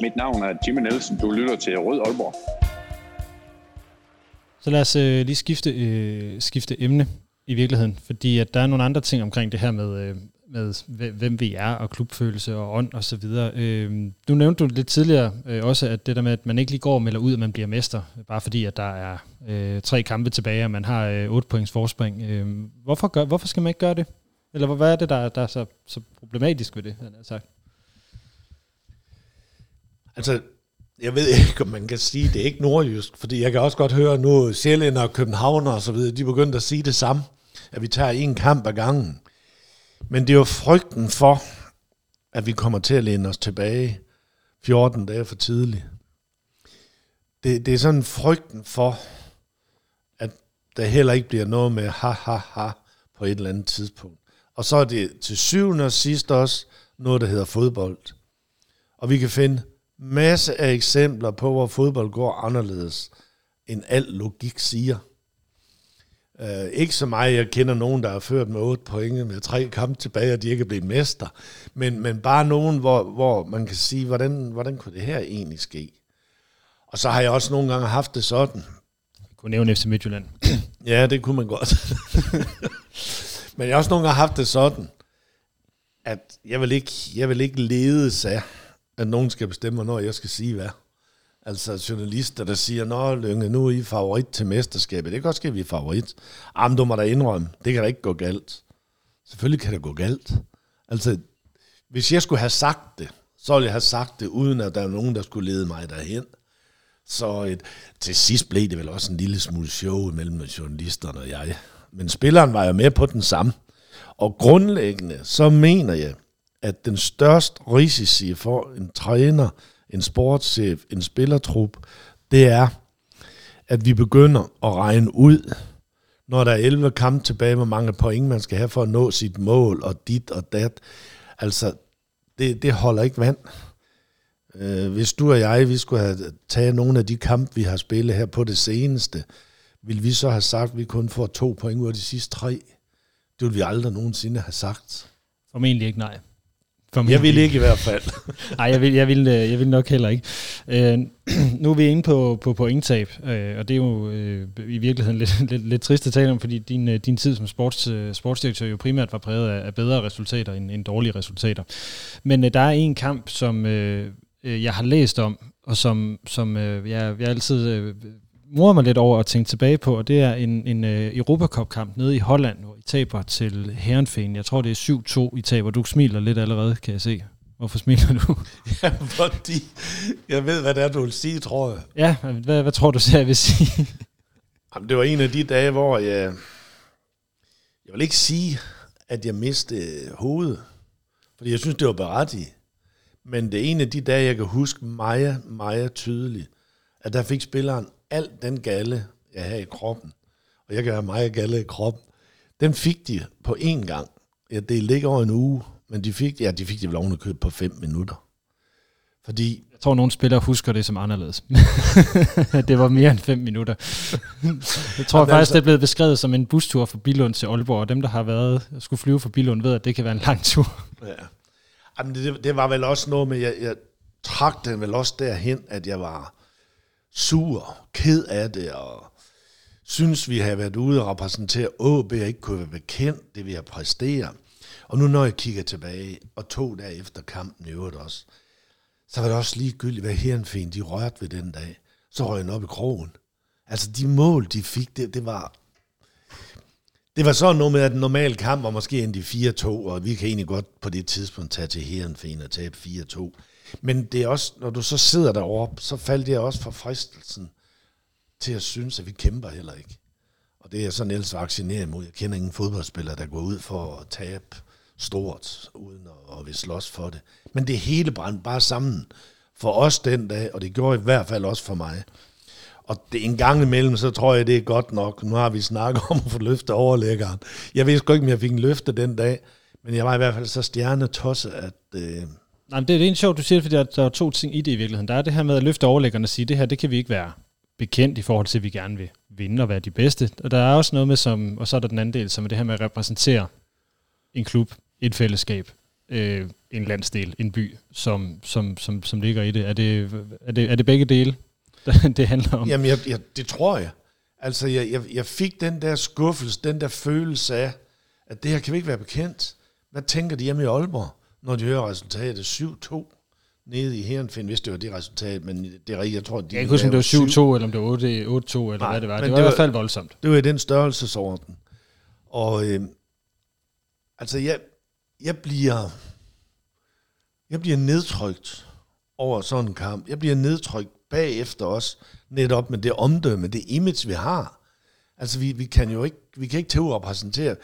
Mit navn er Jimmy Nielsen. Du lytter til Rød Aalborg. Så lad os øh, lige skifte, øh, skifte emne i virkeligheden, fordi at der er nogle andre ting omkring det her med, øh, med hvem vi er, og klubfølelse og ånd og så videre. Øh, nu nævnte du lidt tidligere øh, også, at det der med, at man ikke lige går og melder ud, at man bliver mester, bare fordi at der er øh, tre kampe tilbage, og man har øh, otte points forspring. Øh, hvorfor, gør, hvorfor skal man ikke gøre det? Eller hvad er det, der, der er så, så problematisk ved det, han har sagt? Altså, jeg ved ikke, om man kan sige, det er ikke nordjysk, fordi jeg kan også godt høre nu, Sjællænder og Københavner og så videre, de begyndte at sige det samme, at vi tager en kamp ad gangen. Men det er jo frygten for, at vi kommer til at læne os tilbage 14 dage for tidligt. Det, det er sådan frygten for, at der heller ikke bliver noget med ha, ha, ha på et eller andet tidspunkt. Og så er det til syvende og sidst også noget, der hedder fodbold. Og vi kan finde masse af eksempler på, hvor fodbold går anderledes, end al logik siger. Uh, ikke så meget, jeg kender nogen, der har ført med 8 point med tre kampe tilbage, og de ikke er blevet mester. Men, men bare nogen, hvor, hvor man kan sige, hvordan, hvordan kunne det her egentlig ske? Og så har jeg også nogle gange haft det sådan. Jeg kunne nævne FC Midtjylland. Ja, det kunne man godt. Men jeg har også nogle gange haft det sådan, at jeg vil ikke, jeg vil ikke ledes af, at nogen skal bestemme, når jeg skal sige hvad. Altså journalister, der siger, Nå, Lønge, nu er I favorit til mesterskabet. Det kan godt ske, at vi er favorit. Jamen, du må da indrømme, det kan da ikke gå galt. Selvfølgelig kan det gå galt. Altså, hvis jeg skulle have sagt det, så ville jeg have sagt det, uden at der er nogen, der skulle lede mig derhen. Så et, til sidst blev det vel også en lille smule show mellem journalisterne og jeg. Men spilleren var jo med på den samme. Og grundlæggende, så mener jeg, at den største risici for en træner, en sportschef, en spillertrup, det er, at vi begynder at regne ud, når der er 11 kampe tilbage, hvor mange point man skal have for at nå sit mål, og dit og dat. Altså, det, det holder ikke vand. Øh, hvis du og jeg, vi skulle have taget nogle af de kampe, vi har spillet her på det seneste, vil vi så have sagt, at vi kun får to point ud af de sidste tre? Det ville vi aldrig nogensinde have sagt. Formentlig ikke, nej. Jeg vil ikke i hvert fald. Nej, jeg vil, jeg, vil, øh, jeg vil nok heller ikke. Øh, nu er vi inde på, på pointtab, øh, og det er jo øh, i virkeligheden lidt, lidt, lidt trist at tale om, fordi din, øh, din tid som sports, øh, sportsdirektør jo primært var præget af, af bedre resultater end, end dårlige resultater. Men øh, der er en kamp, som øh, jeg har læst om, og som, som øh, jeg, jeg altid øh, morer mig lidt over at tænke tilbage på, og det er en, en øh, Europacup-kamp nede i Holland, hvor I taber til Herrenfeen. Jeg tror, det er 7-2, I taber. Du smiler lidt allerede, kan jeg se. Hvorfor smiler du? ja, fordi jeg ved, hvad det er, du vil sige, tror jeg. Ja, hvad, hvad tror du så, jeg vil sige? Jamen, det var en af de dage, hvor jeg... Jeg vil ikke sige, at jeg mistede hovedet. Fordi jeg synes, det var berettiget. Men det er en af de dage, jeg kan huske meget, meget tydeligt, at der fik spilleren alt den galle, jeg havde i kroppen, og jeg kan have meget galle i kroppen, den fik de på én gang. Ja, det ligger over en uge, men de fik, ja, de fik det vel oven købe på fem minutter. Fordi Jeg tror, nogle spillere husker det som anderledes. det var mere end fem minutter. jeg tror Jamen, faktisk, altså- det er blevet beskrevet som en bustur fra Bilund til Aalborg, og dem, der har været skulle flyve fra Bilund, ved, at det kan være en lang tur. Ja. Jamen, det, det var vel også noget med, jeg, jeg trak den vel også derhen, at jeg var sur, ked af det, og synes, vi har været ude og repræsentere AB, og ikke kunne være bekendt det, vi har præsteret. Og nu når jeg kigger tilbage, og to dage efter kampen i øvrigt også, så var det også ligegyldigt, hvad Herenfen de rørte ved den dag. Så røg jeg op i krogen. Altså de mål, de fik, det, det var... Det var sådan noget med, at den normale kamp var måske endte 4-2, og vi kan egentlig godt på det tidspunkt tage til Herenfen og tabe 4-2. Men det er også, når du så sidder deroppe, så faldt jeg også for fristelsen til at synes, at vi kæmper heller ikke. Og det er jeg sådan ellers vaccineret imod. Jeg kender ingen fodboldspiller, der går ud for at tabe stort, uden at, at vi slås for det. Men det hele brændte bare sammen for os den dag, og det gjorde i hvert fald også for mig. Og det, en gang imellem, så tror jeg, det er godt nok. Nu har vi snakket om at få løftet overlæggeren. Jeg ved sgu ikke, om jeg fik en løfte den dag, men jeg var i hvert fald så stjernetosset, at... Øh, Nej, men det, det er en sjovt, du siger, fordi der, der er to ting i det i virkeligheden. Der er det her med at løfte overlæggerne og sige, det her, det kan vi ikke være bekendt i forhold til, at vi gerne vil vinde og være de bedste. Og der er også noget med, som, og så er der den anden del, som er det her med at repræsentere en klub, et fællesskab, øh, en landsdel, en by, som, som, som, som ligger i det. Er det, er det, er det begge dele, det handler om? Jamen, jeg, jeg, det tror jeg. Altså, jeg, jeg, jeg fik den der skuffelse, den der følelse af, at det her kan vi ikke være bekendt. Hvad tænker de hjemme i Aalborg, når de hører resultatet 7-2 nede i Herenfind, hvis det var det resultat, men det er rigtigt, jeg tror, de Jeg kan huske, om det var 7-2, syv- eller om det var 8-2, eller Nej, hvad det var. Det var det i var- hvert fald voldsomt. Det var i den størrelsesorden. Og øh, altså, jeg, jeg bliver jeg bliver nedtrykt over sådan en kamp. Jeg bliver nedtrykt bagefter også, netop med det omdømme, det image, vi har. Altså, vi, vi kan jo ikke, vi kan ikke til at repræsentere.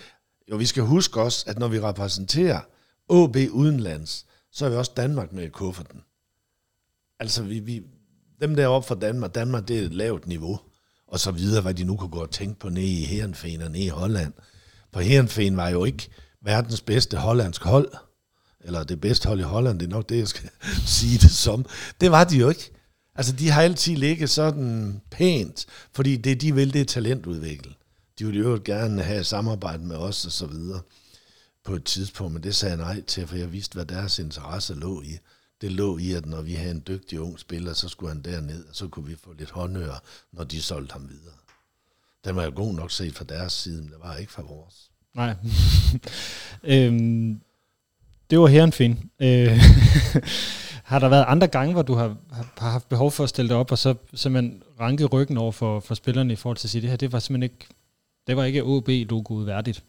Jo, vi skal huske også, at når vi repræsenterer AB udenlands, så er vi også Danmark med i kufferten. Altså, vi, vi, dem der op fra Danmark, Danmark det er et lavt niveau, og så videre, hvad de nu kunne gå og tænke på nede i Herenfen og nede i Holland. For Herenfen var jo ikke verdens bedste hollandsk hold, eller det bedste hold i Holland, det er nok det, jeg skal sige det som. Det var de jo ikke. Altså, de har altid ligget sådan pænt, fordi det, de vil, det er talentudvikle. De ville jo gerne have samarbejde med os og så videre på et tidspunkt, men det sagde jeg nej til, for jeg vidste, hvad deres interesse lå i. Det lå i, at når vi havde en dygtig ung spiller, så skulle han derned, og så kunne vi få lidt håndører, når de solgte ham videre. Den var jo god nok set fra deres side, men det var ikke fra vores. Nej. øhm, det var Herenfin. Øh, har der været andre gange, hvor du har, har- har haft behov for at stille dig op, og så simpelthen ranke ryggen over for, for spillerne i forhold til at sige, det her, det var simpelthen ikke, det var ikke OB-logoet værdigt.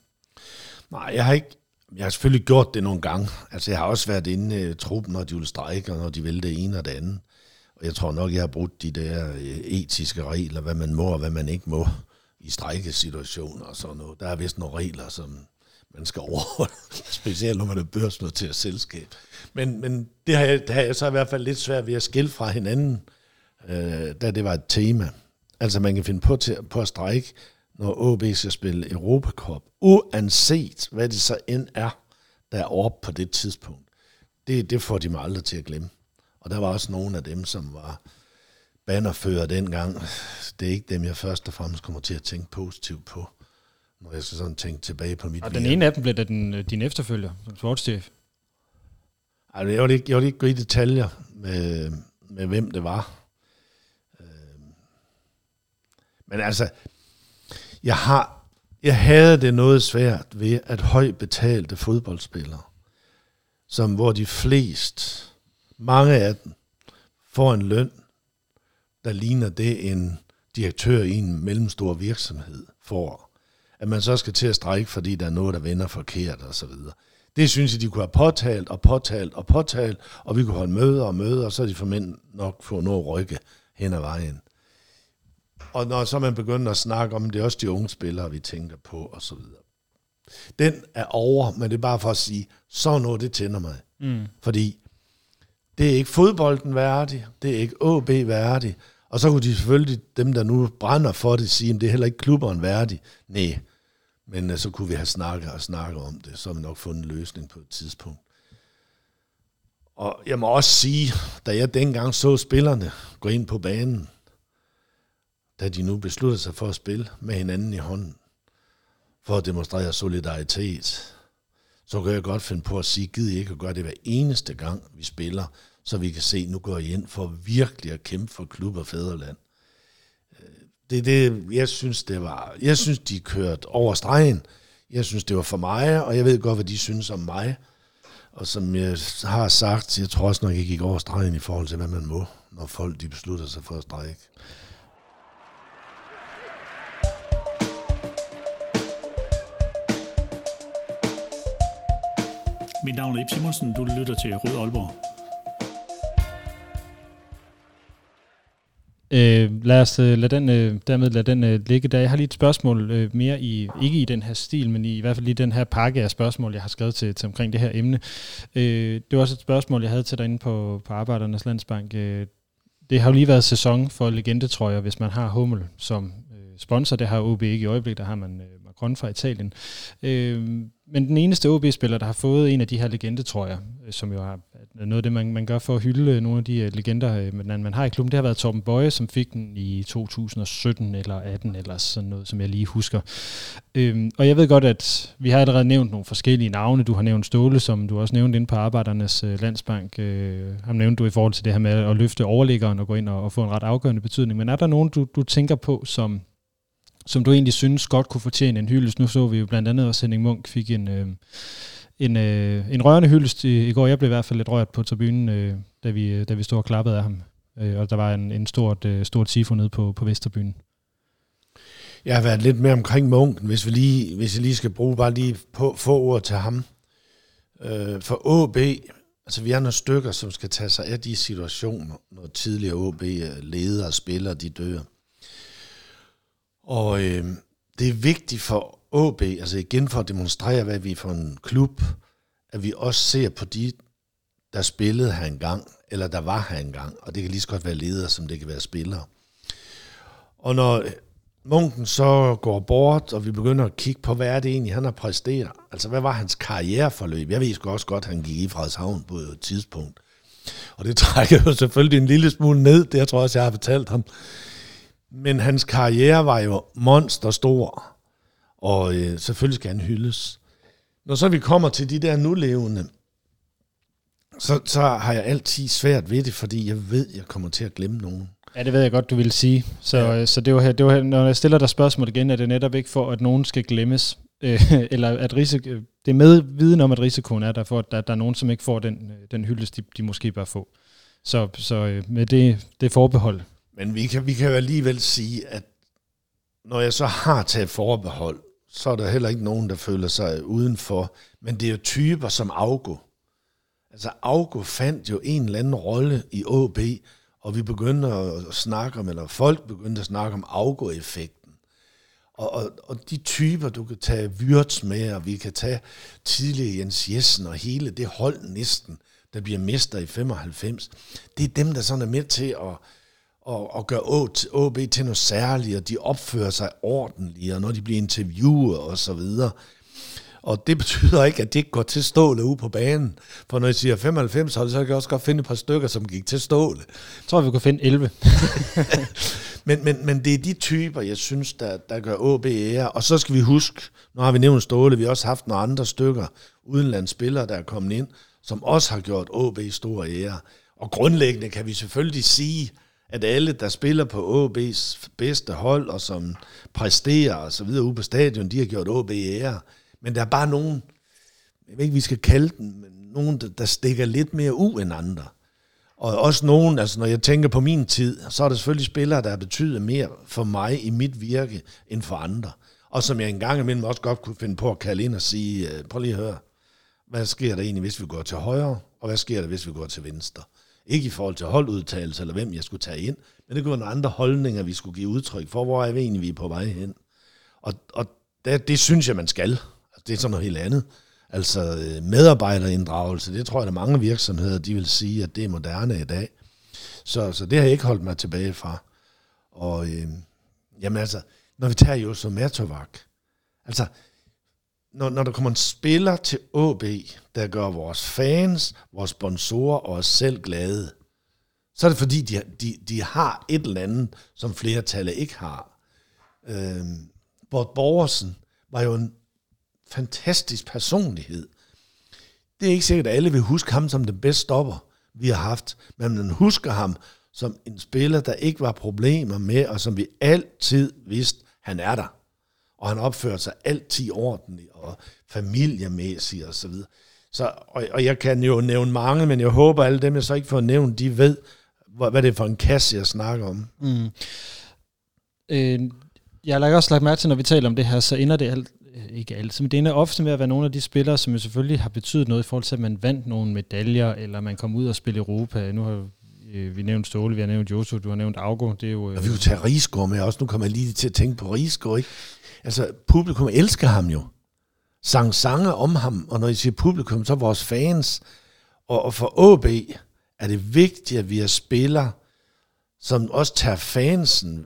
Nej, jeg har ikke, jeg har selvfølgelig gjort det nogle gange. Altså, jeg har også været inde i truppen, når de ville strejke, og når de ville det ene og det andet. Og jeg tror nok, jeg har brudt de der øh, etiske regler, hvad man må og hvad man ikke må i strejkesituationer og sådan noget. Der er vist nogle regler, som man skal overholde, specielt når man er børsnoteret selskab. Men, men det, har jeg, det har jeg så i hvert fald lidt svært ved at skille fra hinanden, øh, da det var et tema. Altså man kan finde på, til, på at strejke, når OB skal spille Europacup, uanset hvad det så end er, der er oppe på det tidspunkt. Det, det får de mig aldrig til at glemme. Og der var også nogle af dem, som var bannerfører dengang. Det er ikke dem, jeg først og fremmest kommer til at tænke positivt på, når jeg skal sådan tænke tilbage på mit Og den ene af dem blev da din, øh, din efterfølger, som sportschef. Altså, jeg, vil ikke, jeg vil ikke gå i detaljer med, med hvem det var. Øh, Men altså, jeg har, jeg havde det noget svært ved, at højt betalte fodboldspillere, som hvor de flest, mange af dem, får en løn, der ligner det, en direktør i en mellemstor virksomhed får. At man så skal til at strække, fordi der er noget, der vender forkert og så videre. Det synes jeg, de kunne have påtalt og påtalt og påtalt, og vi kunne holde møder og møder, og så er de formentlig nok få noget rykke hen ad vejen. Og når så man begynder at snakke om, det er også de unge spillere, vi tænker på, og så videre. Den er over, men det er bare for at sige, så noget, det tænder mig. Mm. Fordi det er ikke fodbolden værdig, det er ikke AB værdig, og så kunne de selvfølgelig, dem der nu brænder for det, sige, at det er heller ikke klubberen værdig. Nej, men øh, så kunne vi have snakket og snakket om det, så har vi nok fundet en løsning på et tidspunkt. Og jeg må også sige, da jeg dengang så spillerne gå ind på banen, da de nu beslutter sig for at spille med hinanden i hånden, for at demonstrere solidaritet, så kan jeg godt finde på at sige, giv I ikke at gøre det hver eneste gang, vi spiller, så vi kan se, nu går I ind for virkelig at kæmpe for klub og fædreland. Øh, det er det, jeg synes, det var. Jeg synes, de kørte over stregen. Jeg synes, det var for mig, og jeg ved godt, hvad de synes om mig. Og som jeg har sagt, jeg tror også nok, jeg gik over stregen i forhold til, hvad man må, når folk de beslutter sig for at strække. Mit navn er Ip Simonsen, du lytter til Rød Aalborg. Øh, lad os øh, lad den, øh, dermed lade den øh, ligge der. Jeg har lige et spørgsmål øh, mere i, ikke i den her stil, men i, i hvert fald i den her pakke af spørgsmål, jeg har skrevet til, til omkring det her emne. Øh, det var også et spørgsmål, jeg havde til dig inde på, på Arbejdernes Landsbank. Øh, det har jo lige været sæson for legendetrøjer, hvis man har Hummel som øh, sponsor. Det har OB ikke i øjeblikket, der har man øh, Macron fra Italien. Øh, men den eneste OB-spiller, der har fået en af de her legendetrøjer, jeg, øh, som jo har noget af det, man, man gør for at hylde øh, nogle af de øh, legender, man, man har i klubben, det har været Torben Bøje, som fik den i 2017 eller 18 eller sådan noget, som jeg lige husker. Øhm, og jeg ved godt, at vi har allerede nævnt nogle forskellige navne. Du har nævnt Ståle, som du også nævnte inde på Arbejdernes øh, Landsbank. Øh, ham nævnte du i forhold til det her med at løfte overliggeren og gå ind og, og få en ret afgørende betydning. Men er der nogen, du, du tænker på, som som du egentlig synes godt kunne fortjene en hyldest. Nu så vi jo blandt andet også, Henning Munk fik en, øh, en, øh, en rørende hyldest i, i går. Jeg blev i hvert fald lidt rørt på tribunen, øh, da, vi, øh, da vi stod og klappede af ham. Øh, og der var en, en stort, øh, stort tifo nede på, på Vesterbyen. Jeg har været lidt mere omkring munken, hvis, vi lige, hvis jeg lige skal bruge bare lige på, få ord til ham. Øh, for AB, altså vi er nogle stykker, som skal tage sig af de situationer, når tidligere AB øh, ledere og spillere, de dør. Og øh, det er vigtigt for AB, altså igen for at demonstrere, hvad vi er for en klub, at vi også ser på de, der spillede her engang, eller der var her engang, og det kan lige så godt være ledere, som det kan være spillere. Og når øh, Munken så går bort, og vi begynder at kigge på, hvad er det egentlig, han har præsteret. Altså, hvad var hans karriereforløb? Jeg ved sgu også godt, at han gik i Frederikshavn på et tidspunkt. Og det trækker jo selvfølgelig en lille smule ned, det jeg tror også, jeg har fortalt ham. Men hans karriere var jo monsterstor, og øh, selvfølgelig skal han hyldes. Når så vi kommer til de der nulevende, så, så har jeg altid svært ved det, fordi jeg ved, jeg kommer til at glemme nogen. Ja, det ved jeg godt, du vil sige. Så, ja. så det var det var når jeg stiller dig spørgsmål igen, er det netop ikke for, at nogen skal glemmes, øh, eller at risiko, det er med viden om, at risikoen er der for, at der, der er nogen, som ikke får den, øh, den hyldest, de, de måske bør få. Så, så øh, med det, det forbehold. Men vi kan, vi kan jo alligevel sige, at når jeg så har taget forbehold, så er der heller ikke nogen, der føler sig udenfor. Men det er jo typer som Augo. Altså Augo fandt jo en eller anden rolle i AB, og vi begyndte at snakke om, eller folk begyndte at snakke om Augo-effekten. Og, og, og de typer, du kan tage Wirtz med, og vi kan tage tidligere Jens Jessen og hele det hold næsten, der bliver mester i 95, det er dem, der sådan er med til at, at, at gøre OB til noget særligt, og de opfører sig ordentligt, og når de bliver interviewet og så videre. Og det betyder ikke, at det ikke går til ståle ude på banen. For når jeg siger 95, så kan jeg også godt finde et par stykker, som gik til ståle. Jeg tror, vi kunne finde 11. Men, men, men det er de typer, jeg synes, der, der gør OB ære. Og så skal vi huske, nu har vi nævnt Ståle, vi har også haft nogle andre stykker, udenlandsspillere, der er kommet ind, som også har gjort OB store ære. Og grundlæggende kan vi selvfølgelig sige, at alle, der spiller på AB's bedste hold, og som præsterer og så videre ude på stadion, de har gjort AB ære. Men der er bare nogen, jeg ved ikke, vi skal kalde den, men nogen, der, der stikker lidt mere ud end andre. Og også nogen, altså når jeg tænker på min tid, så er der selvfølgelig spillere, der har betydet mere for mig i mit virke, end for andre. Og som jeg engang imellem også godt kunne finde på at kalde ind og sige, øh, prøv lige at høre, hvad sker der egentlig, hvis vi går til højre, og hvad sker der, hvis vi går til venstre? Ikke i forhold til holdudtagelse eller hvem jeg skulle tage ind, men det kunne være nogle andre holdninger, vi skulle give udtryk for, hvor er vi egentlig, vi er på vej hen. Og, og det, det synes jeg, man skal. Altså, det er sådan noget helt andet. Altså øh, medarbejderinddragelse, det tror jeg, der mange virksomheder, de vil sige, at det er moderne i dag. Så, så det har jeg ikke holdt mig tilbage fra. Og øh, jamen altså, når vi tager jo som Mertovak, altså, når, når der kommer en spiller til AB, der gør vores fans, vores sponsorer og os selv glade, så er det fordi, de, de, de har et eller andet, som flertallet ikke har. Øh, Bort Borgersen var jo en fantastisk personlighed, det er ikke sikkert, at alle vil huske ham som den bedste stopper, vi har haft, men man husker ham som en spiller, der ikke var problemer med, og som vi altid vidste, han er der. Og han opførte sig altid ordentligt og familiemæssigt og så videre. Så, og, og jeg kan jo nævne mange, men jeg håber, alle dem, jeg så ikke får nævnt, de ved, hvad, hvad det er for en kasse, jeg snakker om. Mm. Øh, jeg har også lagt mærke til, når vi taler om det her, så ender det alt, øh, ikke alt, men det ender ofte med at være nogle af de spillere, som jo selvfølgelig har betydet noget i forhold til, at man vandt nogle medaljer, eller man kom ud og spille Europa. Nu har vi nævnt Ståle, vi har nævnt Josu, du har nævnt Augo. Det er jo, øh, Og vi kunne tage Rigsgaard med også. Nu kommer jeg lige til at tænke på Rigsgaard, ikke? Altså, publikum elsker ham jo. Sang sange om ham, og når jeg siger publikum, så er vores fans. Og, og for AB er det vigtigt, at vi er spillere, som også tager fansen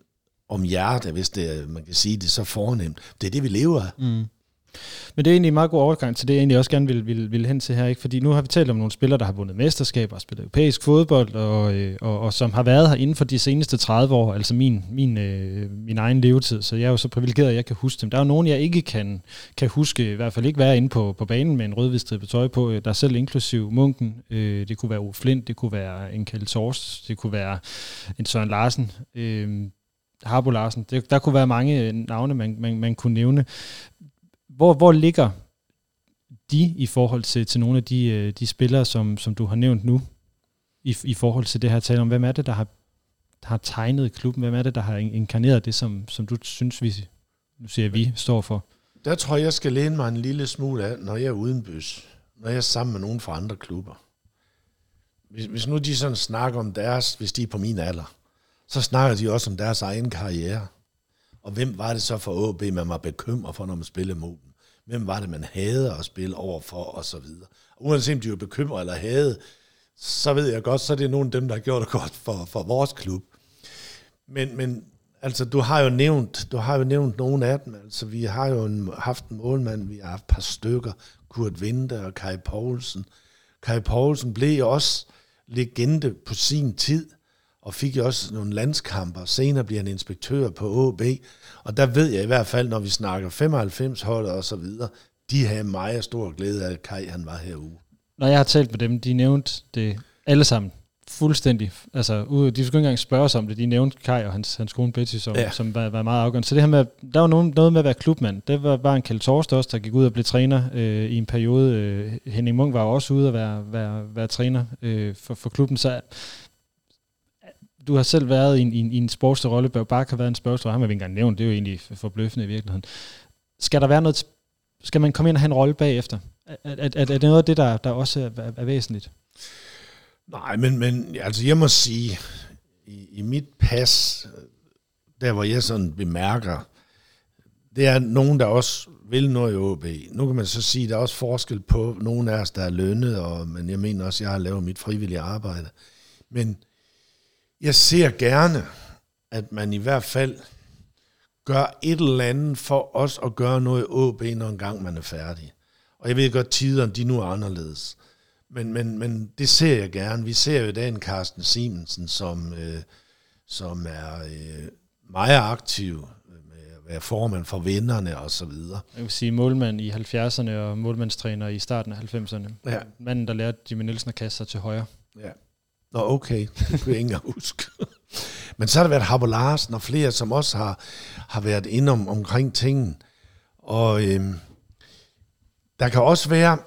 om hjertet, hvis det, man kan sige det så fornemt. Det er det, vi lever af. Mm. Men det er egentlig en meget god overgang til det, jeg egentlig også gerne vil, vil, vil hen til her. Ikke? Fordi nu har vi talt om nogle spillere, der har vundet mesterskaber og spillet europæisk fodbold, og, øh, og, og som har været her inden for de seneste 30 år, altså min, min, øh, min egen levetid. Så jeg er jo så privilegeret, at jeg kan huske dem. Der er jo nogen, jeg ikke kan, kan huske, i hvert fald ikke være inde på, på banen med en rødhvidstribet tøj på. Øh, Der er selv inklusiv Munken. Øh, det kunne være Ove Flint, det kunne være en Kjeld Tors, det kunne være en Søren Larsen. Øh, Harbo Larsen. Det, der kunne være mange øh, navne, man, man, man kunne nævne. Hvor, hvor ligger de i forhold til, til nogle af de, øh, de spillere, som, som du har nævnt nu, i, i forhold til det her tale om, hvem er det, der har, har tegnet klubben? Hvem er det, der har inkarneret det, som, som du synes, vi, nu siger vi står for? Der tror jeg, jeg skal læne mig en lille smule af, når jeg er udenbys. Når jeg er sammen med nogen fra andre klubber. Hvis, hvis nu de sådan snakker om deres, hvis de er på min alder, så snakker de også om deres egen karriere. Og hvem var det så for AB, man var bekymret for, når man spillede mod? Hvem var det, man havde at spille over for, og så videre. Uanset om de var bekymret eller havde, så ved jeg godt, så er det nogle af dem, der har gjort det godt for, for vores klub. Men, men altså, du har jo nævnt, du har jo nævnt nogle af dem. Altså, vi har jo en, haft en målmand, vi har haft et par stykker, Kurt Winter og Kai Poulsen. Kai Poulsen blev jo også legende på sin tid, og fik jo også nogle landskamper. Senere bliver han inspektør på AB, og der ved jeg i hvert fald, når vi snakker 95-holdet og så videre, de havde meget stor glæde af, at Kai han var herude. Når jeg har talt med dem, de nævnte det alle sammen fuldstændig. Altså, ude- de skulle ikke engang spørge os om det. De nævnte Kai og hans, hans kone Betty, som, Ja. som var, var meget afgørende. Så det her med, der var nogen, noget med at være klubmand. Det var bare en Kjeld Torst også, der gik ud og blev træner øh, i en periode. Øh, Henning Munk var også ude og være, være, være træner øh, for, for klubben. Så du har selv været i en, i en, i en sportslig rolle. Børge Bak har været en sportslig rolle. Ham har vi ikke engang nævnt. Det er jo egentlig forbløffende i virkeligheden. Skal der være noget... Skal man komme ind og have en rolle bagefter? Er, er, er, er det noget af det, der, der også er, er, væsentligt? Nej, men, men altså jeg må sige, i, i mit pas, der hvor jeg sådan bemærker, det er nogen, der også vil noget i OB. Nu kan man så sige, der er også forskel på nogle af os, der er lønnet, og, men jeg mener også, at jeg har lavet mit frivillige arbejde. Men jeg ser gerne, at man i hvert fald gør et eller andet for os at gøre noget i OB, når en gang man er færdig. Og jeg ved godt, tiderne de nu er anderledes. Men, men, men det ser jeg gerne. Vi ser jo i dag en Carsten Simonsen, som, øh, som er øh, meget aktiv med at være formand for vennerne og så videre. Jeg vil sige målmand i 70'erne og målmandstræner i starten af 90'erne. Ja. Manden, der lærte Jimmy Nielsen at kaste sig til højre. Ja. Nå, okay. Det kunne jeg ikke engang huske. Men så har der været Harbo Larsen og flere, som også har, har været inde om, omkring tingen. Og øhm, der kan også være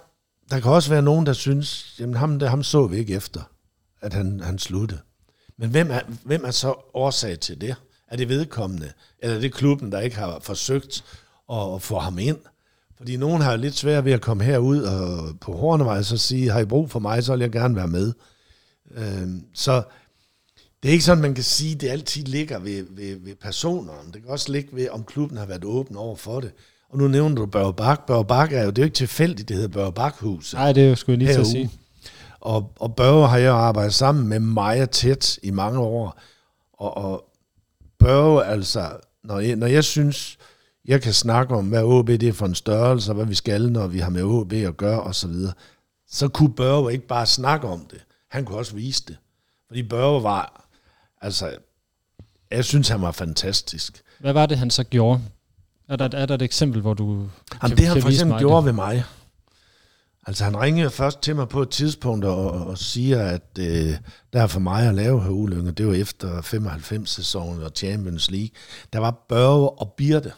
der kan også være nogen, der synes, jamen ham, der, ham så vi ikke efter, at han, han sluttede. Men hvem er, hvem er så årsag til det? Er det vedkommende? Eller er det klubben, der ikke har forsøgt at, at få ham ind? Fordi nogen har jo lidt svært ved at komme herud og på Hornevej og så sige, har I brug for mig, så vil jeg gerne være med. Øhm, så det er ikke sådan, man kan sige, det altid ligger ved, ved, ved personerne. Det kan også ligge ved, om klubben har været åben over for det. Og nu nævner du Børge Bak. Børge Bak er jo, det er jo ikke tilfældigt, det hedder Børge Bakhuset. Nej, det skulle jeg lige til at sige. Og, og Børge har jeg arbejdet sammen med meget tæt i mange år. Og, og Børge, altså, når jeg, når jeg synes, jeg kan snakke om, hvad OB det er for en størrelse, og hvad vi skal, når vi har med OB at gøre, og så videre, så kunne Børge ikke bare snakke om det. Han kunne også vise det. Fordi Børge var, altså, jeg synes, han var fantastisk. Hvad var det, han så gjorde? Er der, er der et eksempel, hvor du Jamen, det han for eksempel gjorde ved mig, Altså han ringede først til mig på et tidspunkt og, og siger, at øh, der er for mig at lave her ulykke. Det var efter 95-sæsonen og Champions League. Der var Børge og Birte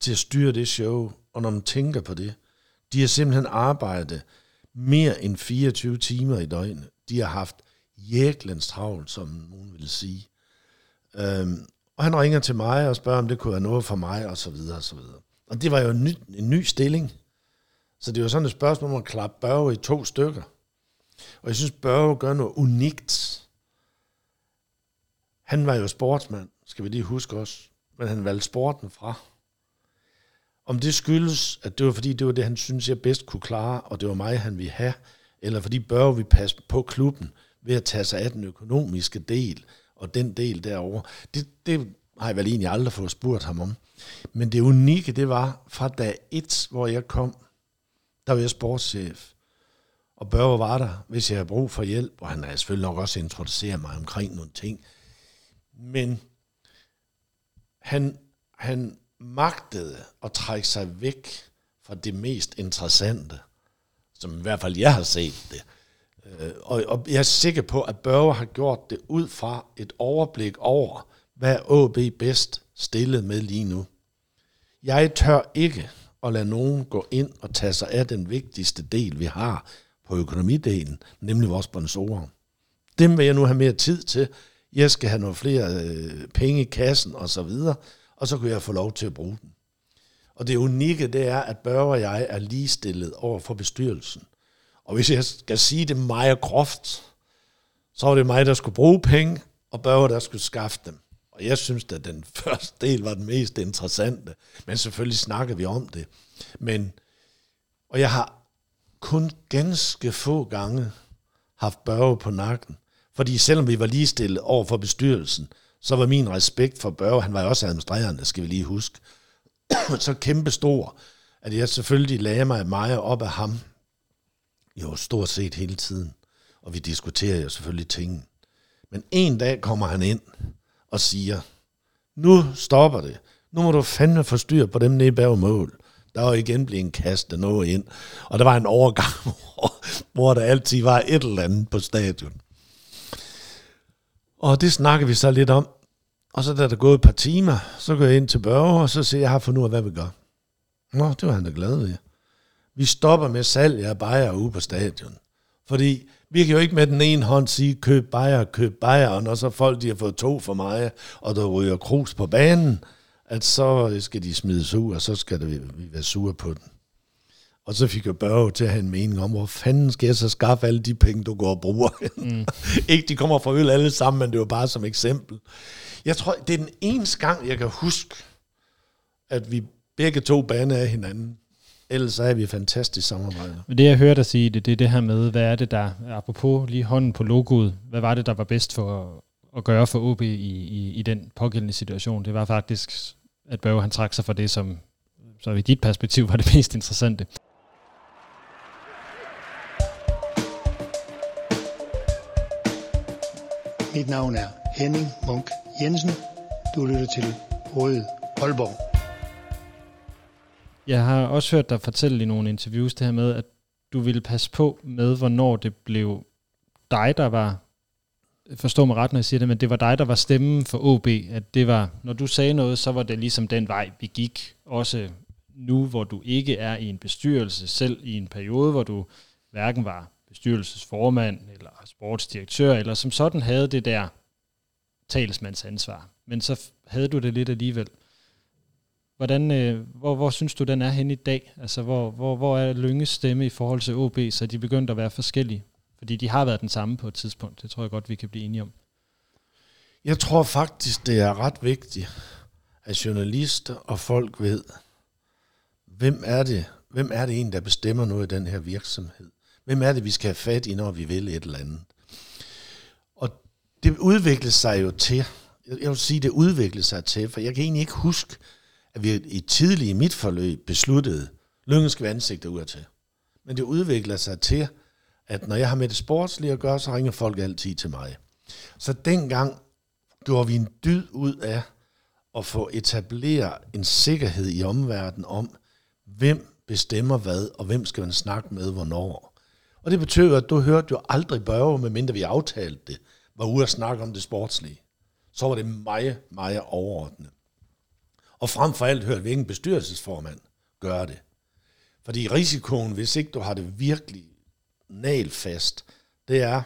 til at styre det show. Og når man tænker på det, de har simpelthen arbejdet mere end 24 timer i døgnet. De har haft jæklens travlt, som nogen vil sige. Øhm, og han ringer til mig og spørger, om det kunne være noget for mig, og så videre, og så videre. Og det var jo en ny, en ny stilling. Så det var sådan et spørgsmål om at klappe Børge i to stykker. Og jeg synes, Børge gør noget unikt. Han var jo sportsmand, skal vi lige huske også. Men han valgte sporten fra. Om det skyldes, at det var fordi, det var det, han synes, jeg bedst kunne klare, og det var mig, han ville have, eller fordi Børge vi passe på klubben ved at tage sig af den økonomiske del, og den del derovre. Det, det har jeg vel egentlig aldrig fået spurgt ham om. Men det unikke, det var fra dag et, hvor jeg kom, der var jeg sportschef. Og Børge var der, hvis jeg havde brug for hjælp, og han har selvfølgelig nok også introduceret mig omkring nogle ting. Men han, han magtede at trække sig væk fra det mest interessante, som i hvert fald jeg har set det. Øh, og, og jeg er sikker på, at Børge har gjort det ud fra et overblik over, hvad AB bedst stillet med lige nu. Jeg tør ikke at lade nogen gå ind og tage sig af den vigtigste del, vi har på økonomidelen, nemlig vores sponsorer. Dem vil jeg nu have mere tid til. Jeg skal have nogle flere øh, penge i kassen og så videre, og så kunne jeg få lov til at bruge den. Og det unikke, det er, at Børge og jeg er ligestillet over for bestyrelsen. Og hvis jeg skal sige det meget groft, så var det mig, der skulle bruge penge, og Børge, der skulle skaffe dem. Og jeg synes, at den første del var den mest interessante. Men selvfølgelig snakker vi om det. Men, og jeg har kun ganske få gange haft Børge på nakken. Fordi selvom vi var ligestillet over for bestyrelsen, så var min respekt for Børge, han var jo også administrerende, skal vi lige huske, så kæmpe stor, at jeg selvfølgelig lagde mig meget op af ham. Jo, stort set hele tiden. Og vi diskuterer jo selvfølgelig ting. Men en dag kommer han ind og siger, nu stopper det. Nu må du fandme få styr på dem nede bag mål. Der var igen blevet kastet noget ind. Og der var en overgang, hvor, hvor der altid var et eller andet på stadion. Og det snakker vi så lidt om. Og så da der gået et par timer, så går jeg ind til Børge, og så siger jeg, jeg har fundet ud af, hvad vi gør. Nå, det var han da glad ved. Vi stopper med salg af bajer ude på stadion. Fordi vi kan jo ikke med den ene hånd sige, køb bajer, køb bajer, og når så folk de har fået to for mig, og der ryger krus på banen, at så skal de smides ud, og så skal vi være sure på den. Og så fik jeg Børge til at have en mening om, hvor fanden skal jeg så skaffe alle de penge, du går og bruger? Mm. ikke de kommer fra øl alle sammen, men det var bare som eksempel. Jeg tror, det er den eneste gang, jeg kan huske, at vi begge to baner af hinanden. Ellers er vi et fantastisk samarbejde. Men det jeg hører dig sige, det, det er det her med, hvad er det der, apropos lige hånden på logoet, hvad var det, der var bedst for at gøre for OB i, i, i den pågældende situation? Det var faktisk, at Børge han trak sig fra det, som så i dit perspektiv var det mest interessante. Mit navn er Henning Munk Jensen. Du lytter til Rød Aalborg. Jeg har også hørt dig fortælle i nogle interviews det her med, at du ville passe på med, hvornår det blev dig, der var, forstå mig ret, når jeg siger det, men det var dig, der var stemmen for OB, at det var, når du sagde noget, så var det ligesom den vej, vi gik, også nu, hvor du ikke er i en bestyrelse, selv i en periode, hvor du hverken var bestyrelsesformand, eller sportsdirektør, eller som sådan havde det der talsmandsansvar. Men så havde du det lidt alligevel. Hvordan, øh, hvor, hvor synes du, den er henne i dag? Altså, hvor, hvor, hvor er Lynges stemme i forhold til OB, så de begyndte at være forskellige? Fordi de har været den samme på et tidspunkt. Det tror jeg godt, vi kan blive enige om. Jeg tror faktisk, det er ret vigtigt, at journalister og folk ved, hvem er det, hvem er det egentlig, der bestemmer noget i den her virksomhed? Hvem er det, vi skal have fat i, når vi vil et eller andet? Og det udviklede sig jo til, jeg vil sige, det udviklede sig til, for jeg kan egentlig ikke huske, at vi i tidlig i mit forløb besluttede, Lyngen skal være ansigter ud til. Men det udvikler sig til, at når jeg har med det sportslige at gøre, så ringer folk altid til mig. Så dengang gjorde vi en dyd ud af at få etableret en sikkerhed i omverdenen om, hvem bestemmer hvad, og hvem skal man snakke med, hvornår. Og det betød, at du hørte jo aldrig Børge, medmindre vi aftalte det, var ude at snakke om det sportslige. Så var det meget, meget overordnet. Og frem for alt hørte vi ingen bestyrelsesformand gøre det. Fordi risikoen, hvis ikke du har det virkelig nalfast, det er,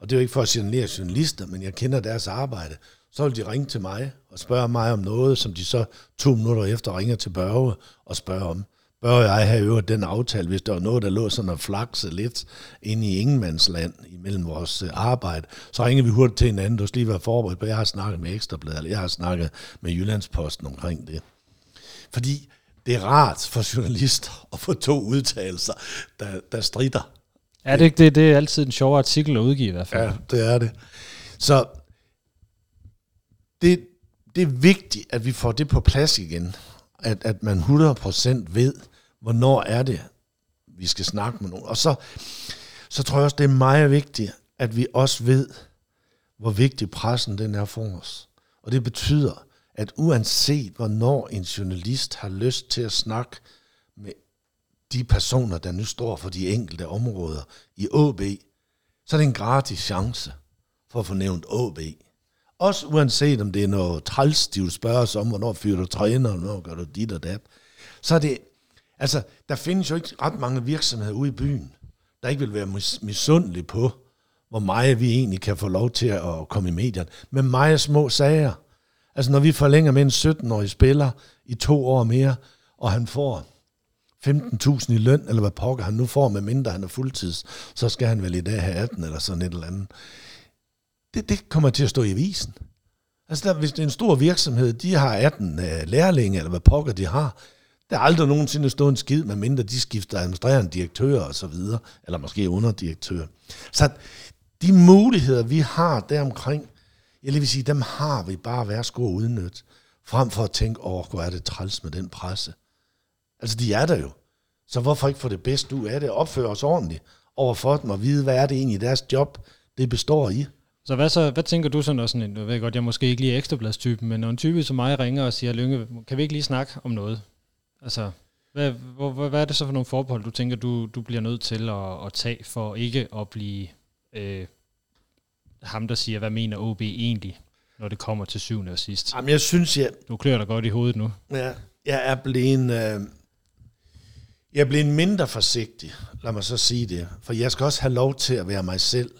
og det er jo ikke for at signalere journalister, men jeg kender deres arbejde, så vil de ringe til mig og spørge mig om noget, som de så to minutter efter ringer til Børge og spørger om. Børge og jeg har jo den aftale, hvis der var noget, der lå sådan og flakse lidt inde i ingenmandsland imellem vores øh, arbejde, så ringer vi hurtigt til hinanden, du skal lige være forberedt på, jeg har snakket med Ekstrabladet, eller jeg har snakket med Jyllandsposten omkring det. Fordi det er rart for journalister at få to udtalelser, der, der strider. Er det ikke det? Det er altid en sjov artikel at udgive i hvert fald. Ja, det er det. Så det, det er vigtigt, at vi får det på plads igen. At, at man 100% ved, hvornår er det, vi skal snakke med nogen. Og så, så tror jeg også, det er meget vigtigt, at vi også ved, hvor vigtig pressen den er for os. Og det betyder, at uanset hvornår en journalist har lyst til at snakke med de personer, der nu står for de enkelte områder i AB, så er det en gratis chance for at få nævnt AB. Også uanset om det er noget træls, de vil spørge os om, hvornår fyrer du træner, og hvornår gør du dit og dat. Så er det, altså, der findes jo ikke ret mange virksomheder ude i byen, der ikke vil være mis- misundelige på, hvor meget vi egentlig kan få lov til at komme i medierne, med meget små sager. Altså når vi forlænger med en 17-årig spiller i to år mere, og han får 15.000 i løn, eller hvad pokker han nu får, med mindre han er fuldtids, så skal han vel i dag have 18 eller sådan et eller andet. Det, det kommer til at stå i avisen. Altså der, hvis det er en stor virksomhed, de har 18 øh, lærlinge, eller hvad pokker de har, der er aldrig nogensinde stået en skid, med mindre de skifter administrerende direktør og så videre, eller måske underdirektør. Så de muligheder, vi har deromkring, jeg vil sige, dem har vi bare været sko udnytte, frem for at tænke, åh, oh, hvor er det træls med den presse. Altså, de er der jo. Så hvorfor ikke få det bedste ud af det, opføre os ordentligt over for dem, og vide, hvad er det egentlig deres job, det består i. Så hvad, så, hvad tænker du så, når sådan en, jeg ved godt, jeg måske ikke lige er ekstrabladstypen, men når en type som mig ringer og siger, Lønge, kan vi ikke lige snakke om noget? Altså, hvad, hvad, hvad er det så for nogle forbehold, du tænker, du, du bliver nødt til at, at tage, for ikke at blive øh, ham, der siger, hvad mener OB egentlig, når det kommer til syvende og sidst? Jamen, jeg synes, jeg, Du klør dig godt i hovedet nu. jeg, jeg er blevet... Øh, jeg er blevet mindre forsigtig, lad mig så sige det. For jeg skal også have lov til at være mig selv.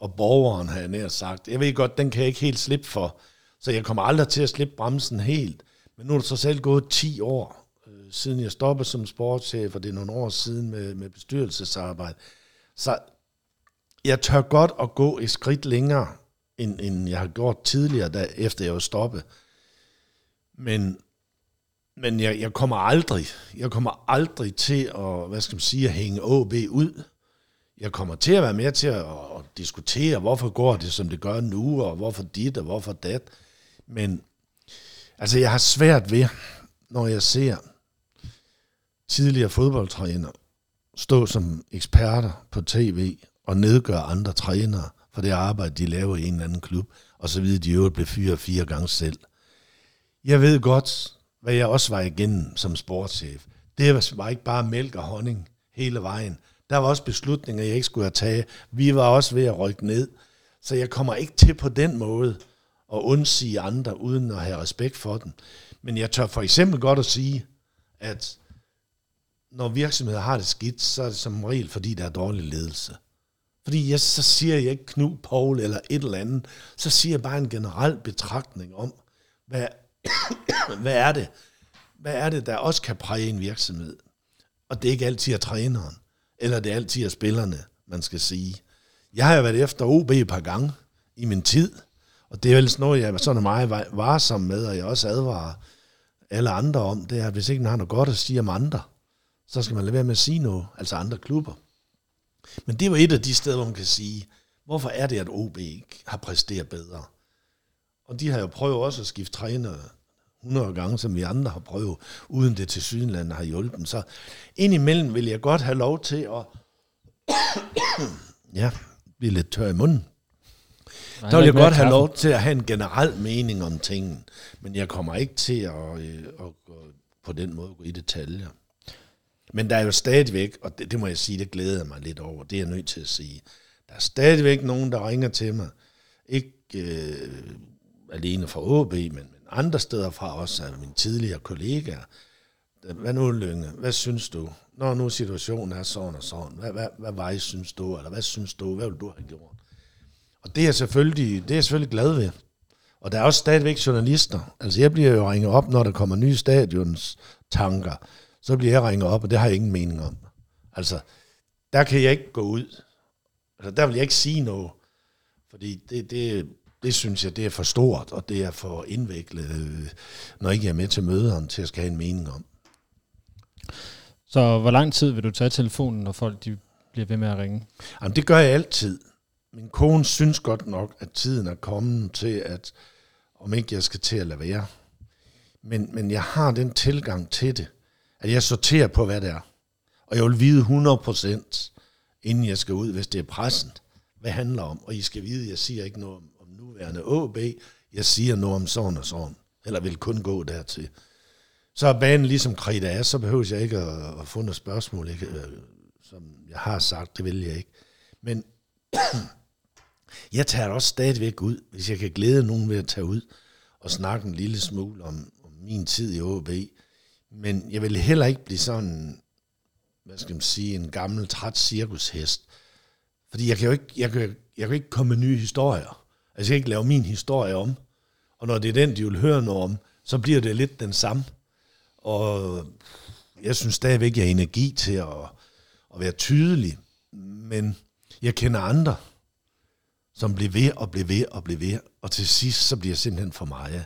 Og borgeren, har jeg nær sagt. Jeg ved godt, den kan jeg ikke helt slippe for. Så jeg kommer aldrig til at slippe bremsen helt. Men nu er det så selv gået 10 år, siden jeg stoppede som sportschef, og det er nogle år siden med, med bestyrelsesarbejde. Så jeg tør godt at gå et skridt længere, end, end jeg har gjort tidligere, da, efter jeg var stoppet. Men, men jeg, jeg kommer aldrig, jeg kommer aldrig til at, hvad skal man sige, at hænge AB ud. Jeg kommer til at være med til at, at diskutere, hvorfor går det, som det gør nu, og hvorfor dit, og hvorfor dat. Men altså, jeg har svært ved, når jeg ser tidligere fodboldtræner stå som eksperter på tv og nedgøre andre trænere for det arbejde, de laver i en eller anden klub, og så videre, de øvrigt blev fyret fire gange selv. Jeg ved godt, hvad jeg også var igennem som sportschef. Det var ikke bare mælk og honning hele vejen. Der var også beslutninger, jeg ikke skulle have taget. Vi var også ved at rykke ned. Så jeg kommer ikke til på den måde at undsige andre, uden at have respekt for dem. Men jeg tør for eksempel godt at sige, at når virksomheder har det skidt, så er det som regel, fordi der er dårlig ledelse. Fordi jeg, så siger jeg ikke Knud, Paul eller et eller andet. Så siger jeg bare en generel betragtning om, hvad, hvad er det? Hvad er det, der også kan præge en virksomhed? Og det er ikke altid er træneren, eller det er altid er spillerne, man skal sige. Jeg har jo været efter OB et par gange i min tid, og det er vel sådan noget, jeg er sådan meget varsom med, og jeg også advarer alle andre om, det er, at hvis ikke man har noget godt at sige om andre, så skal man lade være med at sige noget, altså andre klubber. Men det jo et af de steder, hvor man kan sige, hvorfor er det, at OB ikke har præsteret bedre? Og de har jo prøvet også at skifte træner 100 gange, som vi andre har prøvet, uden det til Sydenlandet har hjulpet. Så indimellem vil jeg godt have lov til at ja, blive lidt tør i munden. Der vil jeg godt have lov til at have en generel mening om tingene, men jeg kommer ikke til at, øh, at, at på den måde gå i detaljer. Men der er jo stadigvæk, og det, det må jeg sige, det glæder jeg mig lidt over, det er jeg nødt til at sige. Der er stadigvæk nogen, der ringer til mig, ikke øh, alene fra AB, men, men andre steder fra også af mine tidligere kollegaer. Hvad nu, Lønge? Hvad synes du? Når nu situationen er sådan og sådan, hvad, hvad, hvad vej synes du? Eller hvad synes du? Hvad vil du have gjort? Og det er, selvfølgelig, det er jeg selvfølgelig glad ved. Og der er også stadigvæk journalister. Altså jeg bliver jo ringet op, når der kommer nye stadions tanker. Så bliver jeg ringet op, og det har jeg ingen mening om. Altså, der kan jeg ikke gå ud. Altså, der vil jeg ikke sige noget. Fordi det, det, det synes jeg, det er for stort, og det er for indviklet, øh, når ikke jeg er med til møderne, til at skal have en mening om. Så hvor lang tid vil du tage telefonen, når folk de bliver ved med at ringe? Jamen, det gør jeg altid. Min kone synes godt nok, at tiden er kommet til, at om ikke jeg skal til at lade være. Men, men jeg har den tilgang til det, at jeg sorterer på, hvad det er. Og jeg vil vide 100%, inden jeg skal ud, hvis det er pressen, hvad det handler om. Og I skal vide, at jeg siger ikke noget om, om nuværende AB, jeg siger noget om sådan og sådan, eller vil kun gå dertil. Så er banen ligesom kridtet af, så behøver jeg ikke at, at få noget spørgsmål, ikke? Øh, som jeg har sagt, det vil jeg ikke. Men jeg tager også stadigvæk ud, hvis jeg kan glæde nogen ved at tage ud og snakke en lille smule om, om min tid i OB. Men jeg vil heller ikke blive sådan, hvad skal man sige, en gammel, træt cirkushest. Fordi jeg kan jo ikke, jeg kan, jeg kan ikke komme med nye historier. Altså jeg kan ikke lave min historie om. Og når det er den, de vil høre noget om, så bliver det lidt den samme. Og jeg synes stadigvæk, jeg har energi til at, at være tydelig. Men jeg kender andre, som bliver ved og bliver ved og bliver ved. Og til sidst, så bliver det simpelthen for mig.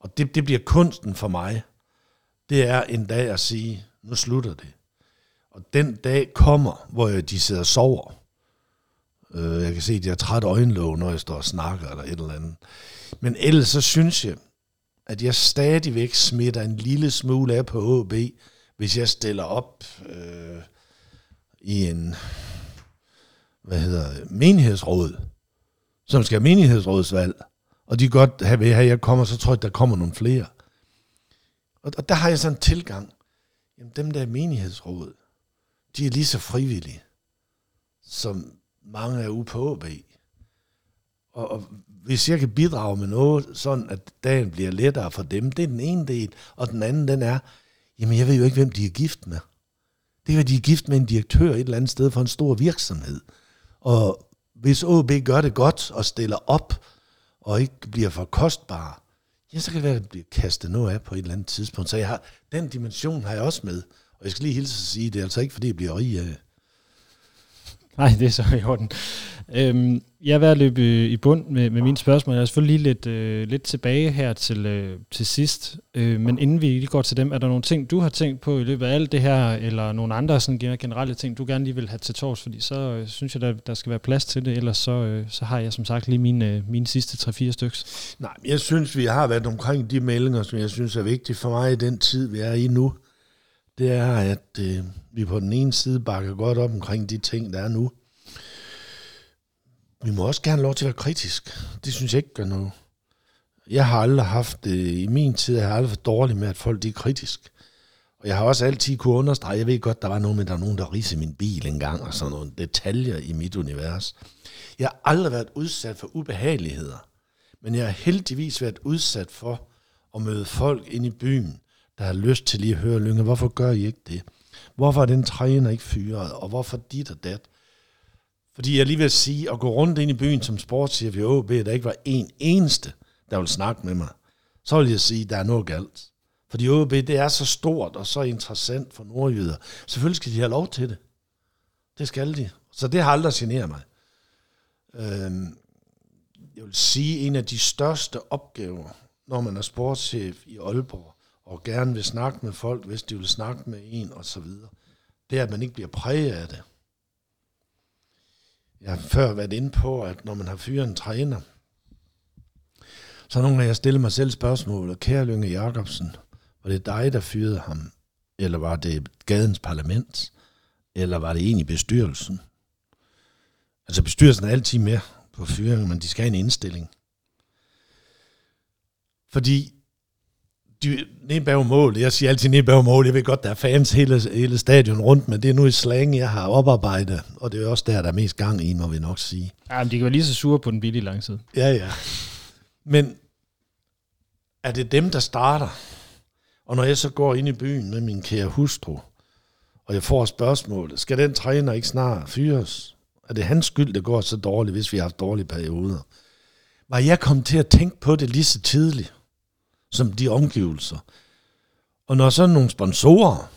Og det, det bliver kunsten for mig. Det er en dag at sige, nu slutter det. Og den dag kommer, hvor de sidder og sover. Øh, jeg kan se, at de har træt øjenlåg, når jeg står og snakker eller et eller andet. Men ellers så synes jeg, at jeg stadigvæk smitter en lille smule af på AB, hvis jeg stiller op øh, i en hvad hedder menighedsråd, som skal have menighedsrådsvalg, og de godt have ved, at jeg kommer, så tror jeg, at der kommer nogle flere. Og, og der har jeg sådan en tilgang. Jamen, dem der menighedsråd, de er lige så frivillige, som mange er ude på AB. Og, og hvis jeg kan bidrage med noget, sådan at dagen bliver lettere for dem, det er den ene del, og den anden, den er, jamen jeg ved jo ikke, hvem de er gift med. Det kan være, de er gift med en direktør et eller andet sted for en stor virksomhed. Og hvis OB gør det godt og stiller op, og ikke bliver for kostbare, ja, så kan det være, at det bliver kastet noget af på et eller andet tidspunkt. Så jeg har, den dimension har jeg også med. Og jeg skal lige hilse at sige, det er altså ikke, fordi jeg bliver rig af. Nej, det er så i orden. Øhm, jeg er ved at løbe øh, i bund med, med mine spørgsmål. Jeg er selvfølgelig lige lidt, øh, lidt tilbage her til, øh, til sidst. Øh, men inden vi lige går til dem, er der nogle ting, du har tænkt på i løbet af alt det her, eller nogle andre sådan generelle ting, du gerne lige vil have til tors? Fordi så øh, synes jeg, der, der skal være plads til det. Ellers så, øh, så har jeg som sagt lige mine, øh, mine sidste 3-4 stykker. Nej, jeg synes, vi har været omkring de meldinger, som jeg synes er vigtige for mig i den tid, vi er i nu. Det er, at øh, vi på den ene side bakker godt op omkring de ting, der er nu. Vi må også gerne lov til at være kritisk. Det synes jeg ikke gør noget. Jeg har aldrig haft øh, i min tid har jeg aldrig været dårlig med, at folk de er kritisk. Og jeg har også altid kunne understrege, jeg ved godt, der var noget med, der er nogen, der ridsede min bil engang, og sådan nogle detaljer i mit univers. Jeg har aldrig været udsat for ubehageligheder, men jeg har heldigvis været udsat for at møde folk ind i byen, der har lyst til lige at høre, Lynge, hvorfor gør I ikke det? Hvorfor er den træner ikke fyret? Og hvorfor dit og dat? Fordi jeg lige vil sige, at gå rundt ind i byen som sportschef i OB, der ikke var en eneste, der ville snakke med mig, så vil jeg sige, at der er noget galt. Fordi OB, det er så stort og så interessant for nordjyder. Selvfølgelig skal de have lov til det. Det skal de. Så det har aldrig generet mig. Øhm, jeg vil sige, en af de største opgaver, når man er sportschef i Aalborg, og gerne vil snakke med folk, hvis de vil snakke med en, og så videre, det er, at man ikke bliver præget af det. Jeg har før været inde på, at når man har fyret en træner, så nogle gange jeg stiller mig selv spørgsmålet, kære Lønge Jacobsen, var det dig, der fyrede ham? Eller var det gadens parlament? Eller var det egentlig bestyrelsen? Altså bestyrelsen er altid med på fyringen, men de skal have en indstilling. Fordi de, nede bag mål, jeg siger altid nede bag mål, jeg ved godt, der er fans hele, hele stadion rundt, men det er nu i slang, jeg har oparbejdet, og det er også der, der er mest gang i, må vi nok sige. Ja, men de kan være lige så sure på den billige langside. Ja, ja. Men er det dem, der starter? Og når jeg så går ind i byen med min kære hustru, og jeg får spørgsmålet, skal den træner ikke snart fyres? Er det hans skyld, det går så dårligt, hvis vi har haft dårlige perioder? Var jeg kommet til at tænke på det lige så tidligt, som de omgivelser? Og når sådan nogle sponsorer,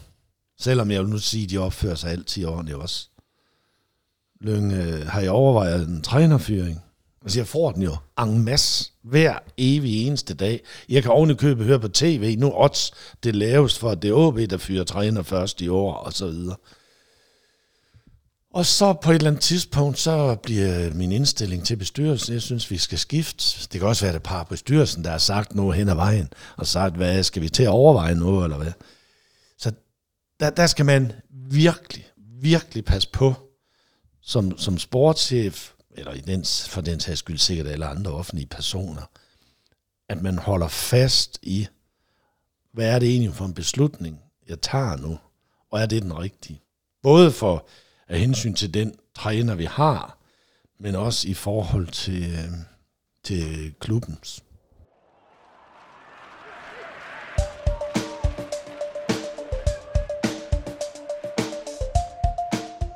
selvom jeg vil nu sige, at de opfører sig altid ordentligt også, Lønge, øh, har jeg overvejet en trænerfyring? Altså, jeg får den jo en masse hver evig eneste dag. Jeg kan oven købe høre på tv, nu odds det laves for, at det er OB, der fyrer træner først i år, og så videre. Og så på et eller andet tidspunkt, så bliver min indstilling til bestyrelsen, jeg synes, vi skal skifte. Det kan også være, det par bestyrelsen, der har sagt noget hen ad vejen, og sagt, hvad skal vi til at overveje noget, eller hvad. Så der, der skal man virkelig, virkelig passe på, som, som sportschef, eller i den, for den sags skyld sikkert eller andre offentlige personer, at man holder fast i, hvad er det egentlig for en beslutning, jeg tager nu, og er det den rigtige? Både for af hensyn til den træner, vi har, men også i forhold til, øh, til klubbens.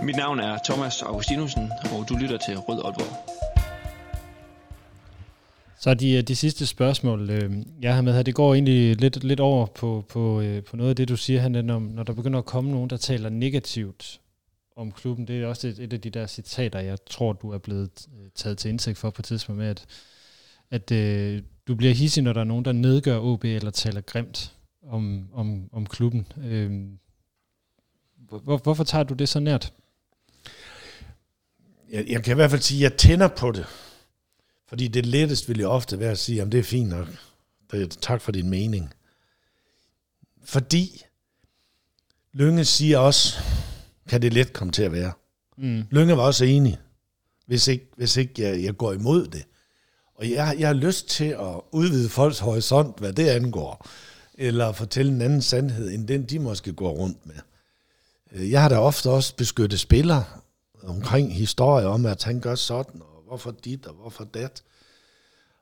Mit navn er Thomas Augustinusen, og du lytter til Rød Aalborg. Så de, de sidste spørgsmål, øh, jeg har med her, det går egentlig lidt, lidt over på, på, øh, på noget af det, du siger, han, når, når der begynder at komme nogen, der taler negativt om klubben. Det er også et, et af de der citater, jeg tror, du er blevet øh, taget til indsigt for på et tidspunkt med, at, at øh, du bliver hissig, når der er nogen, der nedgør OB eller taler grimt om, om, om klubben. Øh, hvor, hvorfor tager du det så nært? Jeg, jeg kan i hvert fald sige, at jeg tænder på det. Fordi det lettest vil jeg ofte være at sige, at det er fint nok. Tak for din mening. Fordi Lønge siger også, kan det let komme til at være. Mm. Lønge var også enig, hvis ikke, hvis ikke jeg, jeg går imod det. Og jeg, jeg har lyst til at udvide folks horisont, hvad det angår, eller fortælle en anden sandhed, end den de måske går rundt med. Øh, Jeg har da ofte også beskyttet spillere omkring historier om, at han gør sådan, og hvorfor dit, og hvorfor dat.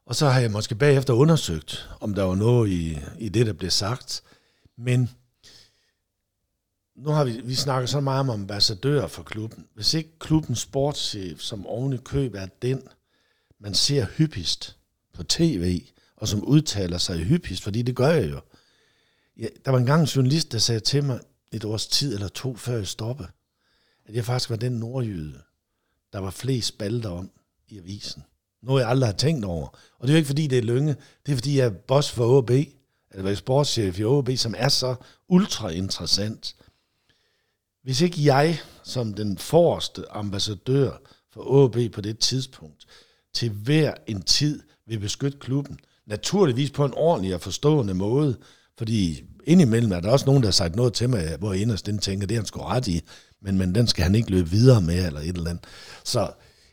Og så har jeg måske bagefter undersøgt, om der var noget i, i det, der blev sagt. Men nu har vi, vi snakket så meget om ambassadører for klubben. Hvis ikke klubbens sportschef, som oven i køb er den, man ser hyppigst på tv, og som udtaler sig hyppigst, fordi det gør jeg jo. Ja, der var engang en journalist, der sagde til mig et års tid eller to, før jeg stoppede, at jeg faktisk var den nordjyde, der var flest spalter om i avisen. Noget, jeg aldrig har tænkt over. Og det er jo ikke, fordi det er lønge. Det er, fordi jeg er boss for OB, eller sportschef i OB, som er så ultra interessant. Hvis ikke jeg, som den forreste ambassadør for AB på det tidspunkt, til hver en tid vil beskytte klubben, naturligvis på en ordentlig og forstående måde, fordi indimellem er der også nogen, der har sagt noget til mig, hvor jeg inderst den tænker, det er han sgu ret i, men, men den skal han ikke løbe videre med, eller et eller andet. Så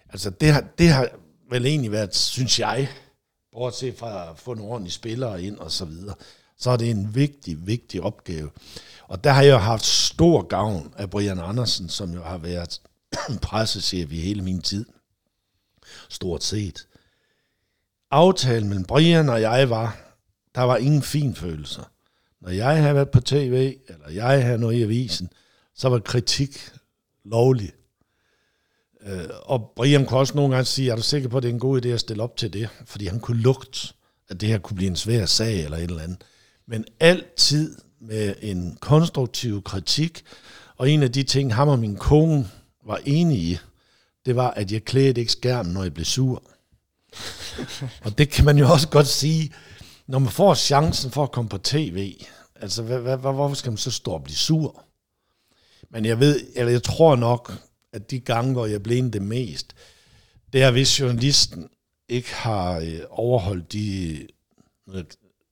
altså, det, har, det har vel egentlig været, synes jeg, bortset fra at få nogle ordentlige spillere ind og så videre, så er det en vigtig, vigtig opgave. Og der har jeg haft stor gavn af Brian Andersen, som jo har været pressechef i hele min tid. Stort set. Aftalen mellem Brian og jeg var, der var ingen fin følelser. Når jeg havde været på tv, eller jeg havde noget i avisen, så var kritik lovlig. Øh, og Brian kunne også nogle gange sige, er du sikker på, at det er en god idé at stille op til det? Fordi han kunne lugte, at det her kunne blive en svær sag eller et eller andet. Men altid med en konstruktiv kritik, og en af de ting, ham og min kone var enige i, det var, at jeg klædte ikke skærmen, når jeg blev sur. og det kan man jo også godt sige, når man får chancen for at komme på tv, altså hvad, hvad, hvorfor skal man så stå og blive sur? Men jeg ved, eller jeg tror nok, at de gange, hvor jeg blev det mest, det er, hvis journalisten ikke har øh, overholdt de,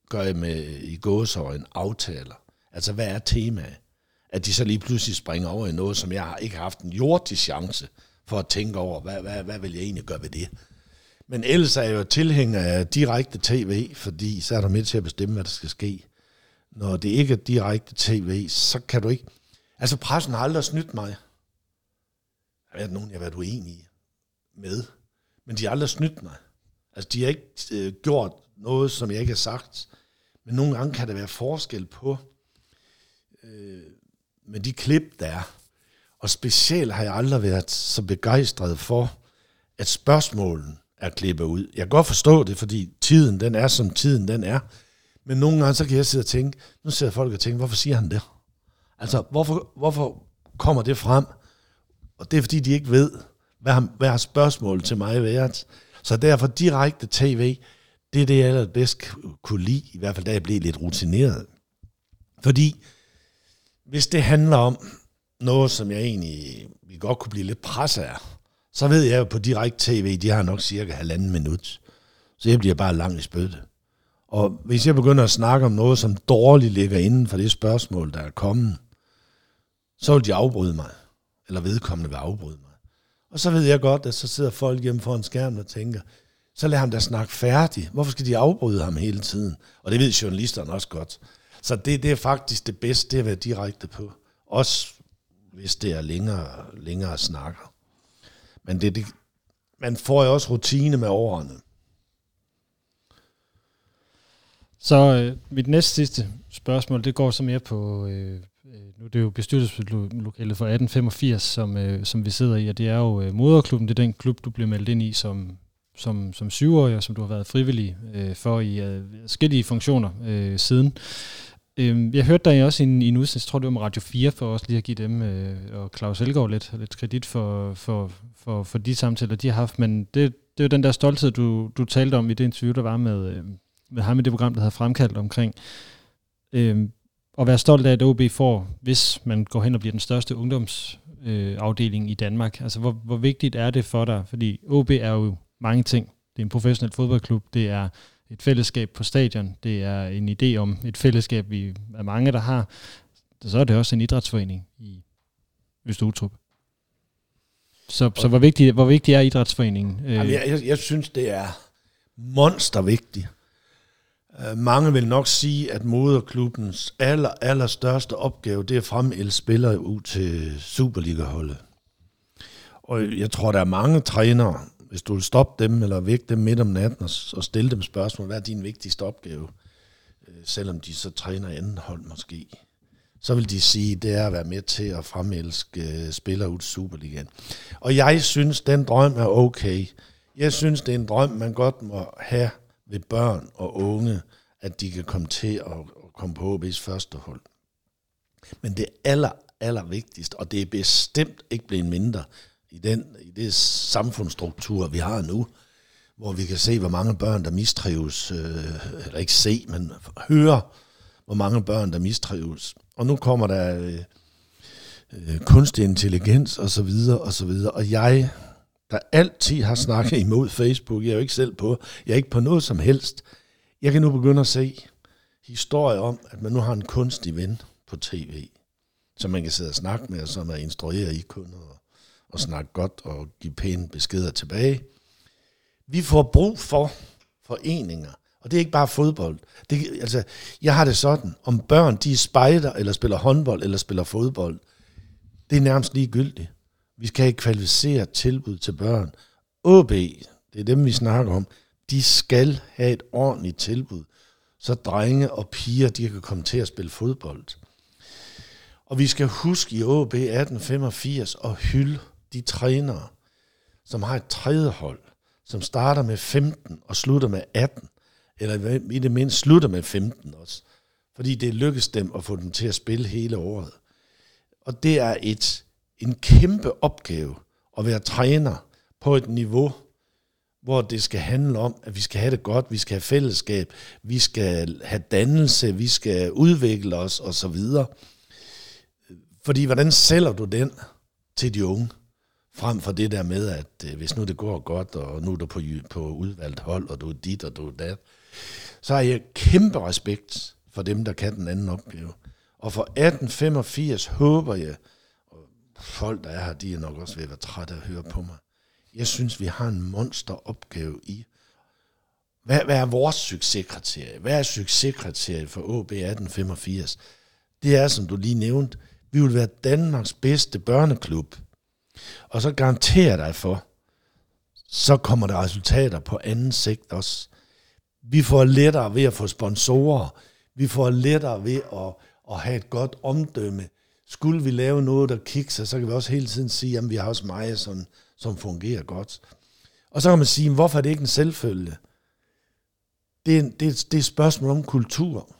gør I med i gåsøjen aftaler. Altså, hvad er temaet? At de så lige pludselig springer over i noget, som jeg har ikke har haft en jordisk chance for at tænke over, hvad, hvad, hvad vil jeg egentlig gøre ved det? Men ellers er jeg jo tilhænger af direkte tv, fordi så er der med til at bestemme, hvad der skal ske. når det ikke er direkte tv, så kan du ikke... Altså, pressen har aldrig snydt mig. Der har været nogen, jeg har været uenig med, men de har aldrig snydt mig. Altså, de har ikke øh, gjort noget, som jeg ikke har sagt. Men nogle gange kan der være forskel på øh, med de klip, der er. Og specielt har jeg aldrig været så begejstret for, at spørgsmålen er klippet ud. Jeg kan godt forstå det, fordi tiden, den er, som tiden den er. Men nogle gange, så kan jeg sidde og tænke, nu sidder folk og tænker, hvorfor siger han det? Altså, hvorfor, hvorfor kommer det frem? Og det er, fordi de ikke ved, hvad har, hvad har spørgsmålet til mig været. Så derfor direkte tv, det er det, jeg allerbedst kunne lide, i hvert fald da jeg blev lidt rutineret. Fordi hvis det handler om noget, som jeg egentlig vi godt kunne blive lidt presset af, så ved jeg jo på direkte tv, de har nok cirka halvanden minut. Så jeg bliver bare langt i spytte. Og hvis jeg begynder at snakke om noget, som dårligt ligger inden for det spørgsmål, der er kommet, så vil de afbryde mig. Eller vedkommende vil afbryde mig. Og så ved jeg godt, at så sidder folk hjemme foran skærmen og tænker, så lad ham da snakke færdig. Hvorfor skal de afbryde ham hele tiden? Og det ved journalisterne også godt. Så det, det er faktisk det bedste, det at være direkte på. Også hvis det er længere, længere snakker. Men det, det, man får jo også rutine med årene. Så øh, mit næste sidste spørgsmål, det går så mere på, øh, nu nu er det jo bestyrelseslokalet for 1885, som, øh, som vi sidder i, og det er jo øh, moderklubben, det er den klub, du blev meldt ind i som, som, som syvårig, og som du har været frivillig øh, for i øh, forskellige funktioner øh, siden. Øh, jeg hørte dig også i en, i en udsendelse, tror det var med Radio 4, for også lige at give dem øh, og Claus Elgaard lidt, lidt kredit for, for, for, for de samtaler, de har haft, men det, det er jo den der stolthed, du, du talte om i det interview, der var med, øh, med ham i det program, der havde fremkaldt omkring øh, at være stolt af, at OB får, hvis man går hen og bliver den største ungdomsafdeling øh, i Danmark. Altså, hvor, hvor vigtigt er det for dig? Fordi OB er jo mange ting. Det er en professionel fodboldklub, det er et fællesskab på stadion, det er en idé om et fællesskab, vi er mange, der har. Så er det også en idrætsforening i Østutrup. Så, så hvor, vigtig, hvor vigtig er idrætsforeningen? Jamen, jeg, jeg, jeg synes, det er monstervigtigt. Uh, mange vil nok sige, at moderklubbens aller, aller største opgave, det er at fremælde spillere ud til Superliga-holdet. Og jeg tror, der er mange trænere, hvis du vil stoppe dem eller vække dem midt om natten og, og stille dem spørgsmål, hvad er din vigtigste opgave, øh, selvom de så træner anden hold måske, så vil de sige, det er at være med til at fremelske øh, spillere ud Superligaen. Og jeg synes, den drøm er okay. Jeg synes, det er en drøm, man godt må have ved børn og unge, at de kan komme til at, at komme på HB's første hold. Men det aller, aller vigtigste, og det er bestemt ikke blevet mindre, i den i det samfundsstruktur, vi har nu, hvor vi kan se, hvor mange børn, der mistrives, øh, eller ikke se, men høre, hvor mange børn, der mistrives. Og nu kommer der øh, øh, kunstig intelligens og så videre og så videre. Og jeg, der altid har snakket imod Facebook, jeg er jo ikke selv på, jeg er ikke på noget som helst. Jeg kan nu begynde at se historier om, at man nu har en kunstig ven på tv, som man kan sidde og snakke med, og som er instrueret i kun og snakke godt og give pæne beskeder tilbage. Vi får brug for foreninger, og det er ikke bare fodbold. Det, altså, jeg har det sådan, om børn de spejder, eller spiller håndbold, eller spiller fodbold, det er nærmest ligegyldigt. Vi skal have kvalificeret tilbud til børn. OB, det er dem, vi snakker om, de skal have et ordentligt tilbud, så drenge og piger, de kan komme til at spille fodbold. Og vi skal huske i OB 1885 at hylde de trænere, som har et tredje hold, som starter med 15 og slutter med 18, eller i det mindste slutter med 15 også, fordi det lykkes dem at få dem til at spille hele året. Og det er et, en kæmpe opgave at være træner på et niveau, hvor det skal handle om, at vi skal have det godt, vi skal have fællesskab, vi skal have dannelse, vi skal udvikle os osv. Fordi hvordan sælger du den til de unge? Frem for det der med, at øh, hvis nu det går godt, og nu er du på, på udvalgt hold, og du er dit, og du er dat, så har jeg kæmpe respekt for dem, der kan den anden opgave. Og for 1885 håber jeg, og folk, der er her, de er nok også ved at være trætte af at høre på mig, jeg synes, vi har en monsteropgave i, Hvad, hvad er vores succeskriterie? Hvad er succeskriterie for OB 1885? Det er, som du lige nævnte, vi vil være Danmarks bedste børneklub. Og så garanterer dig for, så kommer der resultater på anden sigt også. Vi får lettere ved at få sponsorer. Vi får lettere ved at, at have et godt omdømme. Skulle vi lave noget, der kikser, så kan vi også hele tiden sige, at vi har også meget, som, som fungerer godt. Og så kan man sige, hvorfor er det ikke en selvfølge? Det er, det, er, det er et spørgsmål om kultur.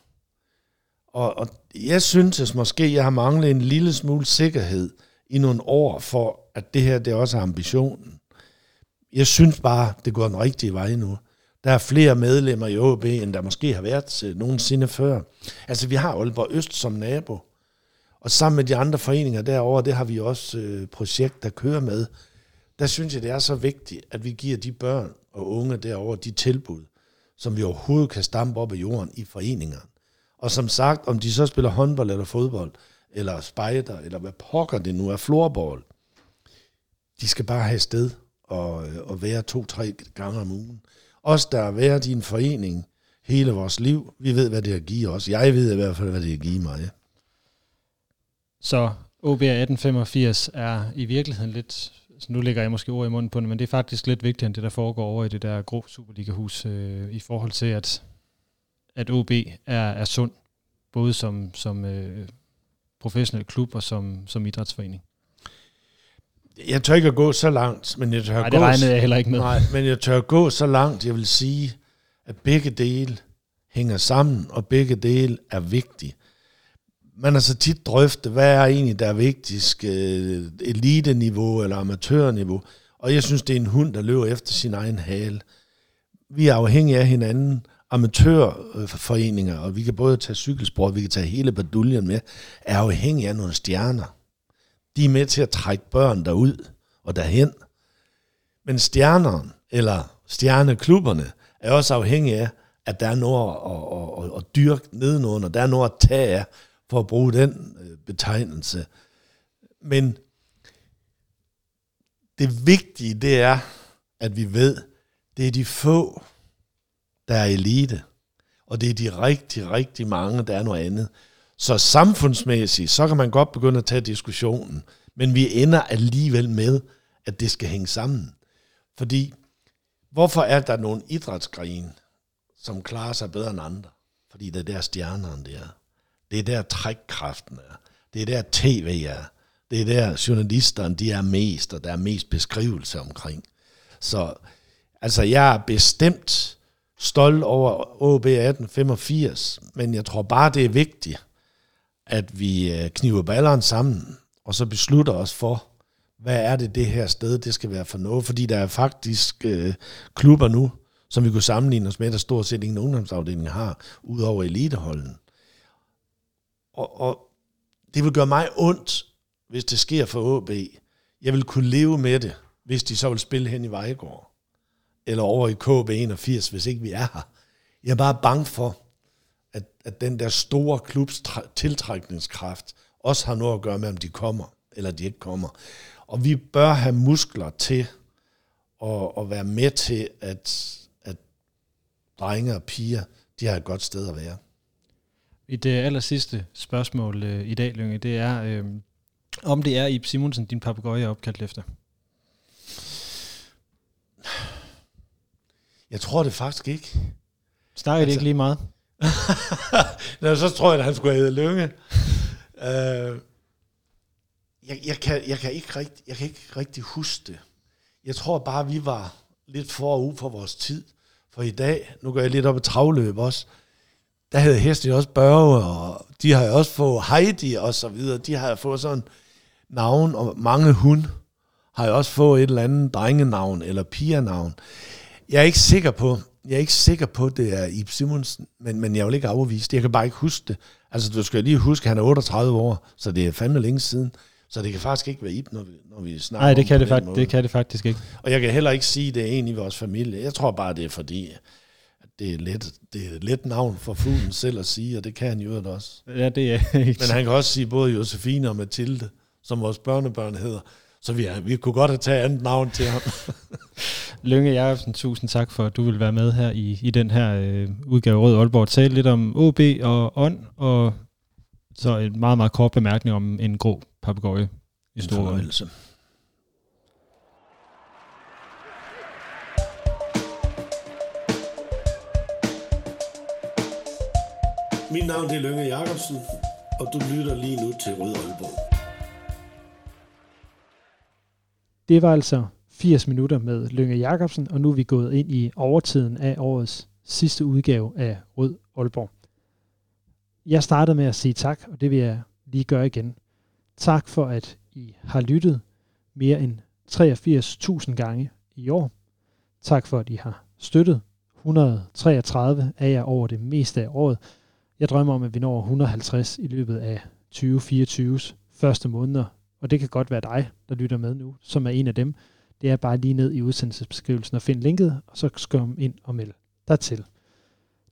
Og, og jeg synes at måske, jeg har manglet en lille smule sikkerhed i nogle år for, at det her det også er ambitionen. Jeg synes bare, det går den rigtige vej nu. Der er flere medlemmer i OB, end der måske har været øh, nogensinde før. Altså, vi har Aalborg Øst som nabo. Og sammen med de andre foreninger derovre, det har vi også øh, projekt, der kører med. Der synes jeg, det er så vigtigt, at vi giver de børn og unge derovre de tilbud, som vi overhovedet kan stampe op af jorden i foreningerne. Og som sagt, om de så spiller håndbold eller fodbold, eller spejder, eller hvad pokker det nu er, floorball, de skal bare have sted og, og være to-tre gange om ugen. Os, der har været i en forening hele vores liv, vi ved, hvad det har givet os. Jeg ved i hvert fald, hvad det har givet mig. Så OB 1885 er i virkeligheden lidt, så nu lægger jeg måske ord i munden på det, men det er faktisk lidt vigtigere end det, der foregår over i det der grå Superliga-hus, øh, i forhold til, at, at OB er, er sund, både som, som øh, professionel klub og som, som idrætsforening. Jeg tør ikke at gå så langt, men jeg tør Nej, gå, det regnede jeg heller ikke med. Nej, men jeg tør gå så langt, jeg vil sige, at begge dele hænger sammen, og begge dele er vigtige. Man har så tit drøftet, hvad er egentlig der er vigtigst, øh, elite-niveau eller amatørniveau, og jeg synes, det er en hund, der løber efter sin egen hale. Vi er afhængige af hinanden, amatørforeninger, og vi kan både tage cykelsport, vi kan tage hele baduljen med, er afhængige af nogle stjerner. De er med til at trække børn derud og derhen. Men stjernerne, eller stjerneklubberne, er også afhængige af, at der er noget at, at, at, at dyrke nedenunder, der er noget at tage af, for at bruge den øh, betegnelse. Men det vigtige, det er, at vi ved, det er de få, der er elite, og det er de rigtig, rigtig mange, der er noget andet. Så samfundsmæssigt, så kan man godt begynde at tage diskussionen, men vi ender alligevel med, at det skal hænge sammen. Fordi, hvorfor er der nogle idrætsgrene, som klarer sig bedre end andre? Fordi det er der stjernerne der er. Det er der trækkraften er. Det er der tv er. Det er der journalisterne, de er mest, og der er mest beskrivelse omkring. Så altså, jeg er bestemt stolt over OB 1885, men jeg tror bare, det er vigtigt, at vi øh, kniver balleren sammen, og så beslutter os for, hvad er det det her sted, det skal være for noget, fordi der er faktisk øh, klubber nu, som vi kunne sammenligne os med, der stort set ingen ungdomsafdeling har, udover eliteholden. Og, og det vil gøre mig ondt, hvis det sker for AB. Jeg vil kunne leve med det, hvis de så vil spille hen i Vejgaard. Eller over i KB81, hvis ikke vi er her. Jeg er bare bange for, at, at den der store klubs tiltrækningskraft også har noget at gøre med, om de kommer, eller de ikke kommer. Og vi bør have muskler til at, at være med til, at, at drenge og piger, de har et godt sted at være. Et uh, aller sidste spørgsmål uh, i dag, Lønge, det er, uh, om det er Ib Simonsen, din papegøje er opkaldt efter. Jeg tror det faktisk ikke. Snakker altså, det ikke lige meget? Nå, så tror jeg, at han skulle have Lønge. uh, jeg, jeg, kan, jeg, kan ikke rigtig, jeg kan ikke rigtig huske det. Jeg tror bare, vi var lidt forud for vores tid. For i dag, nu går jeg lidt op i travløb også, der havde hesten også Børge, og de har jo også fået Heidi og så videre. De har fået sådan navn, og mange hun har jo også fået et eller andet drengenavn eller pigenavn. Jeg er ikke sikker på, jeg er ikke sikker på, det er Ib Simonsen, men, men jeg vil ikke afvise det. Jeg kan bare ikke huske det. Altså, du skal lige huske, at han er 38 år, så det er fandme længe siden. Så det kan faktisk ikke være Ib, når vi, når vi snakker Nej, det kan det, den fakt- måde. det kan det faktisk ikke. Og jeg kan heller ikke sige, at det er en i vores familie. Jeg tror bare, det er fordi, at det er let, det er et let navn for fuglen selv at sige, og det kan han jo også. Ja, det er Men han kan også sige både Josefine og Mathilde, som vores børnebørn hedder. Så vi, er, vi kunne godt have taget andet navn til ham. Lønge Jacobsen, tusind tak for, at du vil være med her i, i den her øh, udgave Rød Aalborg. Tale lidt om OB og ånd, og så en meget, meget kort bemærkning om en grå papegøje i store fornøjelse. Mit navn er Lønge Jacobsen, og du lytter lige nu til Rød Aalborg. Det var altså 80 minutter med Lønge Jacobsen, og nu er vi gået ind i overtiden af årets sidste udgave af Rød Aalborg. Jeg startede med at sige tak, og det vil jeg lige gøre igen. Tak for, at I har lyttet mere end 83.000 gange i år. Tak for, at I har støttet 133 af jer over det meste af året. Jeg drømmer om, at vi når 150 i løbet af 2024's første måneder, og det kan godt være dig, der lytter med nu, som er en af dem. Det er bare lige ned i udsendelsesbeskrivelsen og find linket, og så skum ind og meld dig til.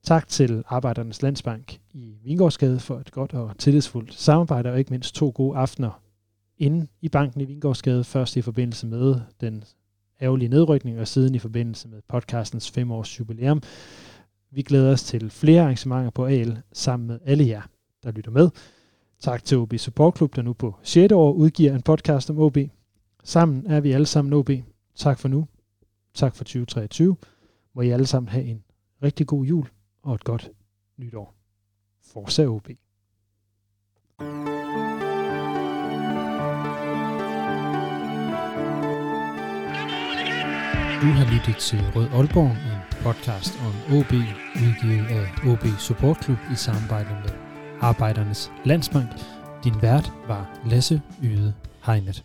Tak til Arbejdernes Landsbank i Vingårdsgade for et godt og tillidsfuldt samarbejde, og ikke mindst to gode aftener inde i banken i Vingårdsgade, først i forbindelse med den ærgerlige nedrykning, og siden i forbindelse med podcastens fem års jubilæum. Vi glæder os til flere arrangementer på AL sammen med alle jer, der lytter med. Tak til OB Support Club, der nu på 6. år udgiver en podcast om OB. Sammen er vi alle sammen OB. Tak for nu. Tak for 2023. Må I alle sammen have en rigtig god jul og et godt nytår. Forza OB. Du har lyttet til Rød Aalborg, en podcast om OB, udgivet af OB Support Club i samarbejde med Arbejdernes Landsbank. Din vært var Lasse Yde Hegnet.